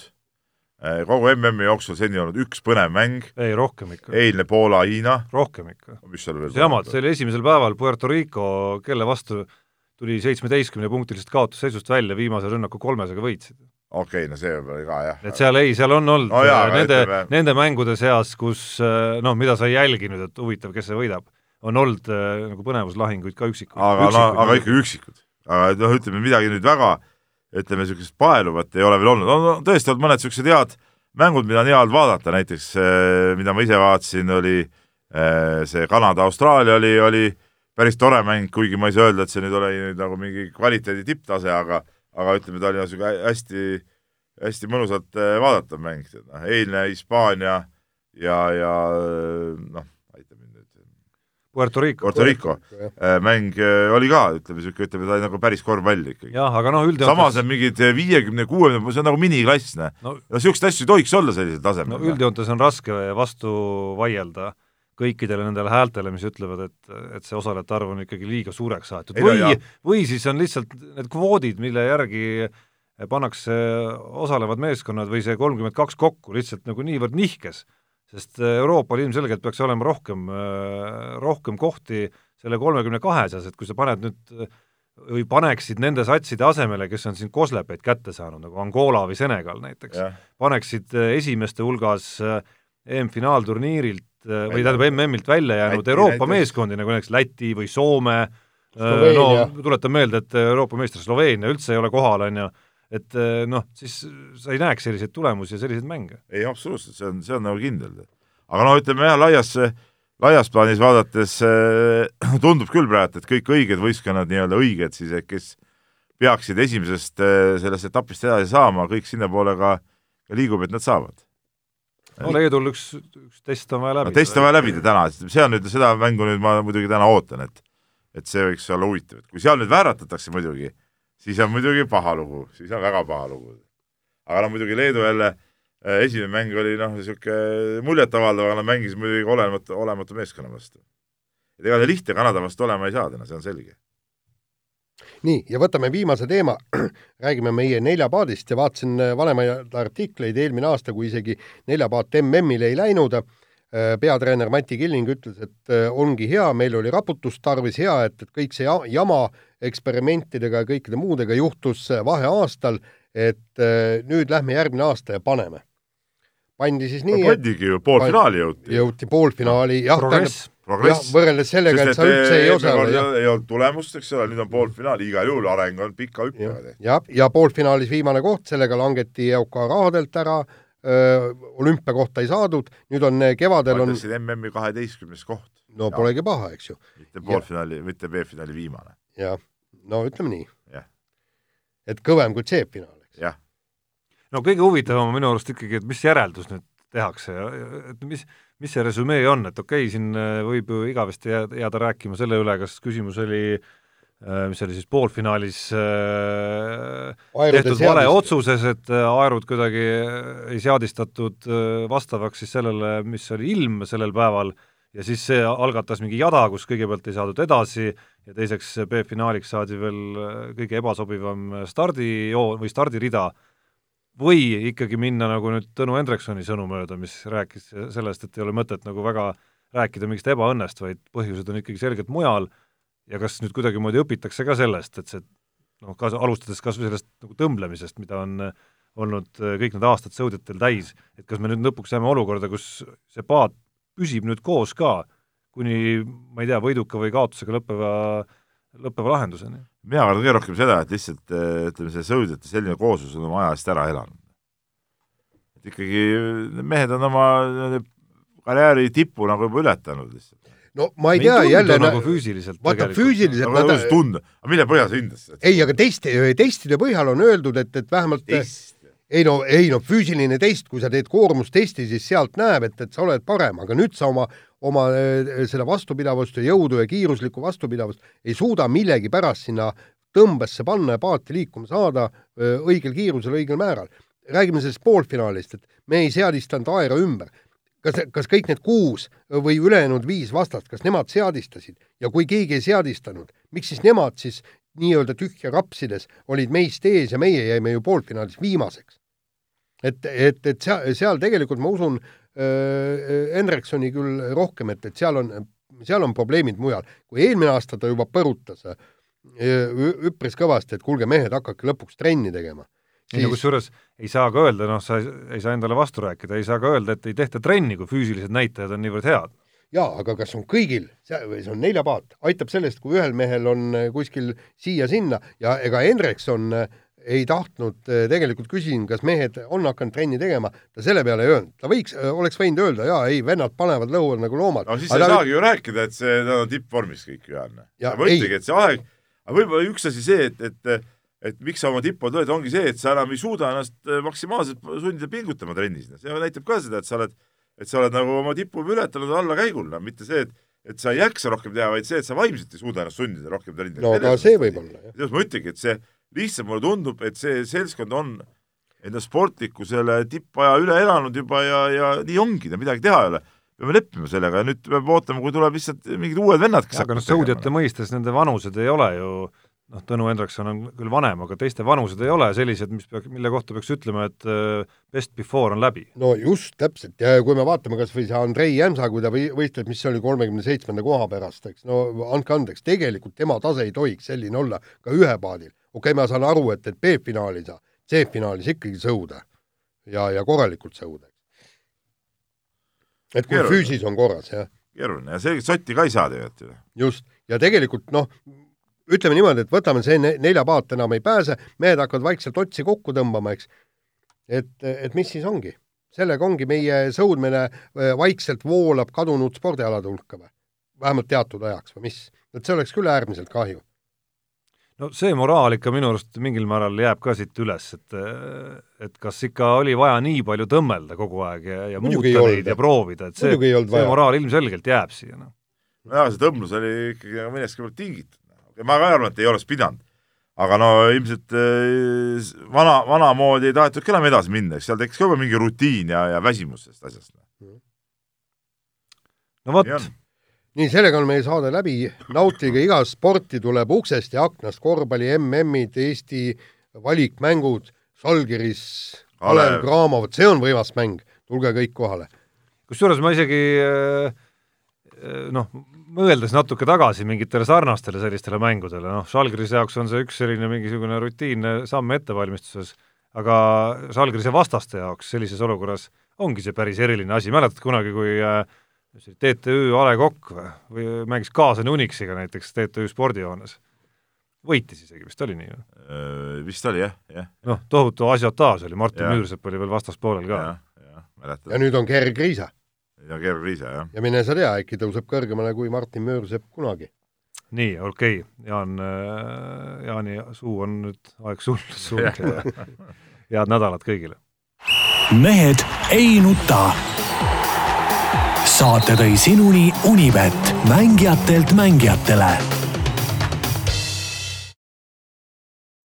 kogu MM-i jooksul seni olnud üks põnev mäng. ei, rohkem ikka. eilne Poola-Hiina. rohkem ikka. mis seal veel jamad, see oli esimesel päeval Puerto Rico, kelle vastu tuli seitsmeteistkümne punktilisest kaotusseisust välja, viimase rünnaku kolmesega võitsid okei okay,, no see oli ka jah. et seal ei, seal on olnud no jaa, äh, nende nende mängude seas, kus äh, noh, mida sa ei jälginud, et huvitav, kes see võidab, on olnud äh, nagu põnevuslahinguid ka üksikuid. aga üksikud, no, aga ikka üksikud. aga noh, ütleme midagi nüüd väga, ütleme niisugust paeluvat ei ole veel olnud, on tõesti olnud mõned niisugused head mängud, mida on hea olnud vaadata, näiteks mida ma ise vaatasin, oli see Kanada-Austraalia oli, oli päris tore mäng, kuigi ma ei saa öelda, et see nüüd oli nüüd nagu mingi kvaliteedi tipptase, aga aga ütleme, ta oli niisugune hästi, hästi mõnusalt äh, vaadatav mäng, noh, eilne Hispaania ja, ja noh. Puerto Rico. Puerto Rico äh, mäng äh, oli ka, ütleme niisugune, ütleme ta oli nagu päris korvpall ikkagi. jah, aga noh, üldjoontes samas on mingid viiekümne, kuuekümne, see on nagu miniklass, noh. no niisuguseid asju ei tohiks olla sellisel tasemel. no üldjoontes on raske vastu vaielda kõikidele nendele häältele, mis ütlevad, et, et see osalejate arv on ikkagi liiga suureks aetud või, või siis on lihtsalt need kvoodid, mille järgi pannakse osalevad meeskonnad või see kolmkümmend kaks kokku lihtsalt nagu niivõrd nihkes, sest Euroopal ilmselgelt peaks olema rohkem, rohkem kohti selle kolmekümne kahe seas, et kui sa paned nüüd või paneksid nende satside asemele, kes on siin koslepeid kätte saanud, nagu Angola või Senegal näiteks, paneksid esimeste hulgas EM-finaalturniirilt Äh, või tähendab MM-ilt välja jäänud Läti, Euroopa näiteks. meeskondi, nagu näiteks Läti või Soome, äh, no tuletan meelde, et Euroopa meister Sloveenia üldse ei ole kohal, on ju, et äh, noh, siis sa ei näeks selliseid tulemusi ja selliseid mänge. ei, absoluutselt, see on, see on nagu kindel. aga no ütleme jah, laias, laias plaanis vaadates äh, tundub küll praegu, et kõik õiged võistkonnad, nii-öelda õiged siis, kes peaksid esimesest äh, sellest etapist edasi saama, kõik sinnapoole ka, ka liigub, et nad saavad no Leedul üks, üks test on vaja läbida no,. test on vaja läbida täna, see on nüüd, seda mängu nüüd ma muidugi täna ootan, et et see võiks olla huvitav, et kui seal nüüd vääratatakse muidugi, siis on muidugi paha lugu, siis on väga paha lugu. aga noh, muidugi Leedu jälle äh, esimene mäng oli noh, niisugune muljetavaldav, aga nad mängisid muidugi olematu, olematu meeskonna vastu. et ega lihtne Kanada vastu olema ei saa täna, see on selge nii, ja võtame viimase teema, räägime meie neljapaadist ja vaatasin äh, vanemaid artikleid eelmine aasta, kui isegi neljapaat MM-ile ei läinud, äh, peatreener Mati Killing ütles, et ongi hea, meil oli raputust tarvis, hea, et, et kõik see jama eksperimentidega ja kõikide muudega juhtus vaheaastal, et nüüd lähme järgmine aasta ja paneme. pandi siis nii no,. pandigi ju, poolfinaali jõuti. jõuti poolfinaali, jah, tähendab progress. võrreldes sellega, et sa üldse ei osale. ei olnud tulemust, eks ole, nüüd on poolfinaal, igal juhul areng on pika tehtud. jah, ja poolfinaalis viimane koht, sellega langeti EOK rahadelt ära, olümpiakohta ei saadud, nüüd on kevadel on MM-i kaheteistkümnes koht. no ja. polegi paha, eks ju. mitte poolfinaali, mitte B-finaali viimane. Jah, no ütleme nii. et kõvem kui C-finaal, eks. jah. no kõige huvitavam on minu arust ikkagi, et mis järeldus nüüd tehakse ja et mis mis see resümee on, et okei okay,, siin äh, võib ju igavesti jääda rääkima selle üle, kas küsimus oli äh, mis oli siis poolfinaalis äh, tehtud vale otsuses, et aerud kuidagi ei seadistatud vastavaks siis sellele, mis oli ilm sellel päeval, ja siis see algatas mingi jada, kus kõigepealt ei saadud edasi ja teiseks B-finaaliks saadi veel kõige ebasobivam stardijoon või stardirida. Või ikkagi minna nagu nüüd Tõnu Hendriksoni sõnu mööda, mis rääkis sellest, et ei ole mõtet nagu väga rääkida mingist ebaõnnest, vaid põhjused on ikkagi selgelt mujal. Ja kas nüüd kuidagimoodi õpitakse ka sellest, et see noh, kas alustades kas või sellest nagu tõmblemisest, mida on äh, olnud äh, kõik need aastad sõudjatel täis, et kas me nüüd lõpuks jääme olukorda, kus see paat püsib nüüd koos ka, kuni ma ei tea, võiduka või kaotusega lõppeva, lõppeva lahenduseni? mina kardan kõige rohkem seda, et lihtsalt äh, ütleme, see sõudjate selline kooslus on oma aja eest ära elanud. et ikkagi mehed on oma karjääri tippu nagu juba ületanud lihtsalt no ma ei tea, jälle nagu füüsiliselt vaata füüsiliselt nagu nad tunda, aga mille põhjal sa hindasid seda? ei, aga testi, testide põhjal on öeldud, et, et vähemalt test. Ei no, ei no füüsiline test, kui sa teed koormustesti, siis sealt näeb, et, et sa oled parem, aga nüüd sa oma, oma eh, seda vastupidavust ja jõudu ja kiiruslikku vastupidavust ei suuda millegipärast sinna tõmbesse panna ja paati liikuma saada eh, õigel kiirusel, õigel määral. räägime sellest poolfinaalist, et me ei seadistanud aera ümber kas, kas kõik need kuus või ülejäänud viis vastast, kas nemad seadistasid ja kui keegi ei seadistanud, miks siis nemad siis nii-öelda tühja rapsides olid meist ees ja meie jäime ju poolfinaalis viimaseks? et, et, et seal, seal tegelikult ma usun äh, Hendriksoni küll rohkem, et, et seal on, seal on probleemid mujal. kui eelmine aasta ta juba põrutas äh, üpris kõvasti, et kuulge, mehed, hakake lõpuks trenni tegema ei no kusjuures ei saa ka öelda, noh, sa ei saa endale vastu rääkida, ei saa ka öelda, et ei tehta trenni, kui füüsilised näitajad on niivõrd head. Jaa, aga kas on kõigil, see on neljapaat, aitab sellest, kui ühel mehel on äh, kuskil siia-sinna. Ja ega Hendrikson äh, ei tahtnud, äh, tegelikult küsisin, kas mehed on hakanud trenni tegema, ta selle peale ei öelnud, ta võiks, oleks võinud öelda, jaa, ei, vennad panevad lõuad nagu loomad. no siis sa ei saagi ju rääkida, et see, nad on tippvormis kõik ju, Jaan. ma ütlengi, et see aeg, aga võib-olla üks asi see, et, et et miks sa oma tippu tuled, ongi see, et sa enam ei suuda ennast maksimaalselt sundida pingutama trennis, see näitab ka seda, et sa oled, et sa oled nagu oma tipu ületanud allakäigul, no mitte see, et et sa ei jaksa rohkem teha, vaid see, et sa vaimselt ei suuda ennast sundida rohkem trenni no aga see võib olla, jah. selles ma ütlengi, et see, lihtsalt mulle tundub, et see seltskond on enda sportliku selle tippaja üle elanud juba ja, ja nii ongi, midagi teha ei ole. Peame leppima sellega ja nüüd peame ootama, kui tuleb lihtsalt mingid uued vennad, kes aga noh, sõudjate mõistes nende vanused ei ole ju noh, Tõnu Hendrikson on küll vanem, aga teiste vanused ei ole sellised, mis peaks, mille kohta peaks ütlema, et äh, best before on läbi. no just, täpselt, ja kui me vaatame kas või see Andrei Jämsa, kui ta võistleb, mis see oli, kolmekümne seitsmenda koha pärast, eks, no andke andeks, tegelikult tema tase ei tohiks selline olla ka ühe paadil. okei okay,, ma saan aru, et, et B-finaali ei saa, C-finaalis ikkagi sõuda ja, ja korralikult sõuda. et kui Keeruline. füüsis on korras, jah. keeruline ja selgelt sotti ka ei saa tegelikult ju. just, ja tegelikult noh, ütleme niimoodi, et võtame see nelja paat enam ei pääse, mehed hakkavad vaikselt otsi kokku tõmbama, eks. et, et mis siis ongi? sellega ongi meie sõudmine vaikselt voolab kadunud spordialade hulka või? vähemalt teatud ajaks või mis? et see oleks küll äärmiselt kahju. no see moraal ikka minu arust mingil määral jääb ka siit üles, et et kas ikka oli vaja nii palju tõmmelda kogu aeg ja, ja Muidugi muuta neid ja proovida, et see, see moraal ilmselgelt jääb siia, noh. nojah, see tõmblus oli ikkagi millestki tingitud ma ka arvan, et ei oleks pidanud. aga no ilmselt äh, vana, vanamoodi ei tahetudki enam edasi minna, eks seal tekkis ka juba mingi rutiin ja, ja väsimus sellest asjast. no vot. nii, sellega on meie saade läbi, nautige iga sporti tuleb uksest ja aknast, korvpalli MM-id, Eesti valikmängud, Žalgiris, Kalev Cramo, vot see on võimas mäng, tulge kõik kohale. kusjuures ma isegi äh, äh, noh, mõeldes natuke tagasi mingitele sarnastele sellistele mängudele, noh, Žalgirise jaoks on see üks selline mingisugune rutiinne samm ettevalmistuses, aga Žalgirise vastaste jaoks sellises olukorras ongi see päris eriline asi, mäletad kunagi, kui äh, TTÜ A Le Coq või, või mängis kaasani Unixiga näiteks TTÜ spordihoones? võitis isegi, vist oli nii ju? Äh, vist oli jah, jah. noh, tohutu asiotaaž oli, Martin Müürsepp oli veel vastaspoolel ka. ja nüüd on Gerg Riisa ja Gerg Riise, jah. ja mine sa tea, äkki tõuseb kõrgemale kui Martin Möörsepp kunagi. nii, okei okay., Jaan, äh, Jaani suu on nüüd aeg sul sulgeda head nädalat kõigile! mehed ei nuta. saate tõi sinuni Unibet, mängijatelt mängijatele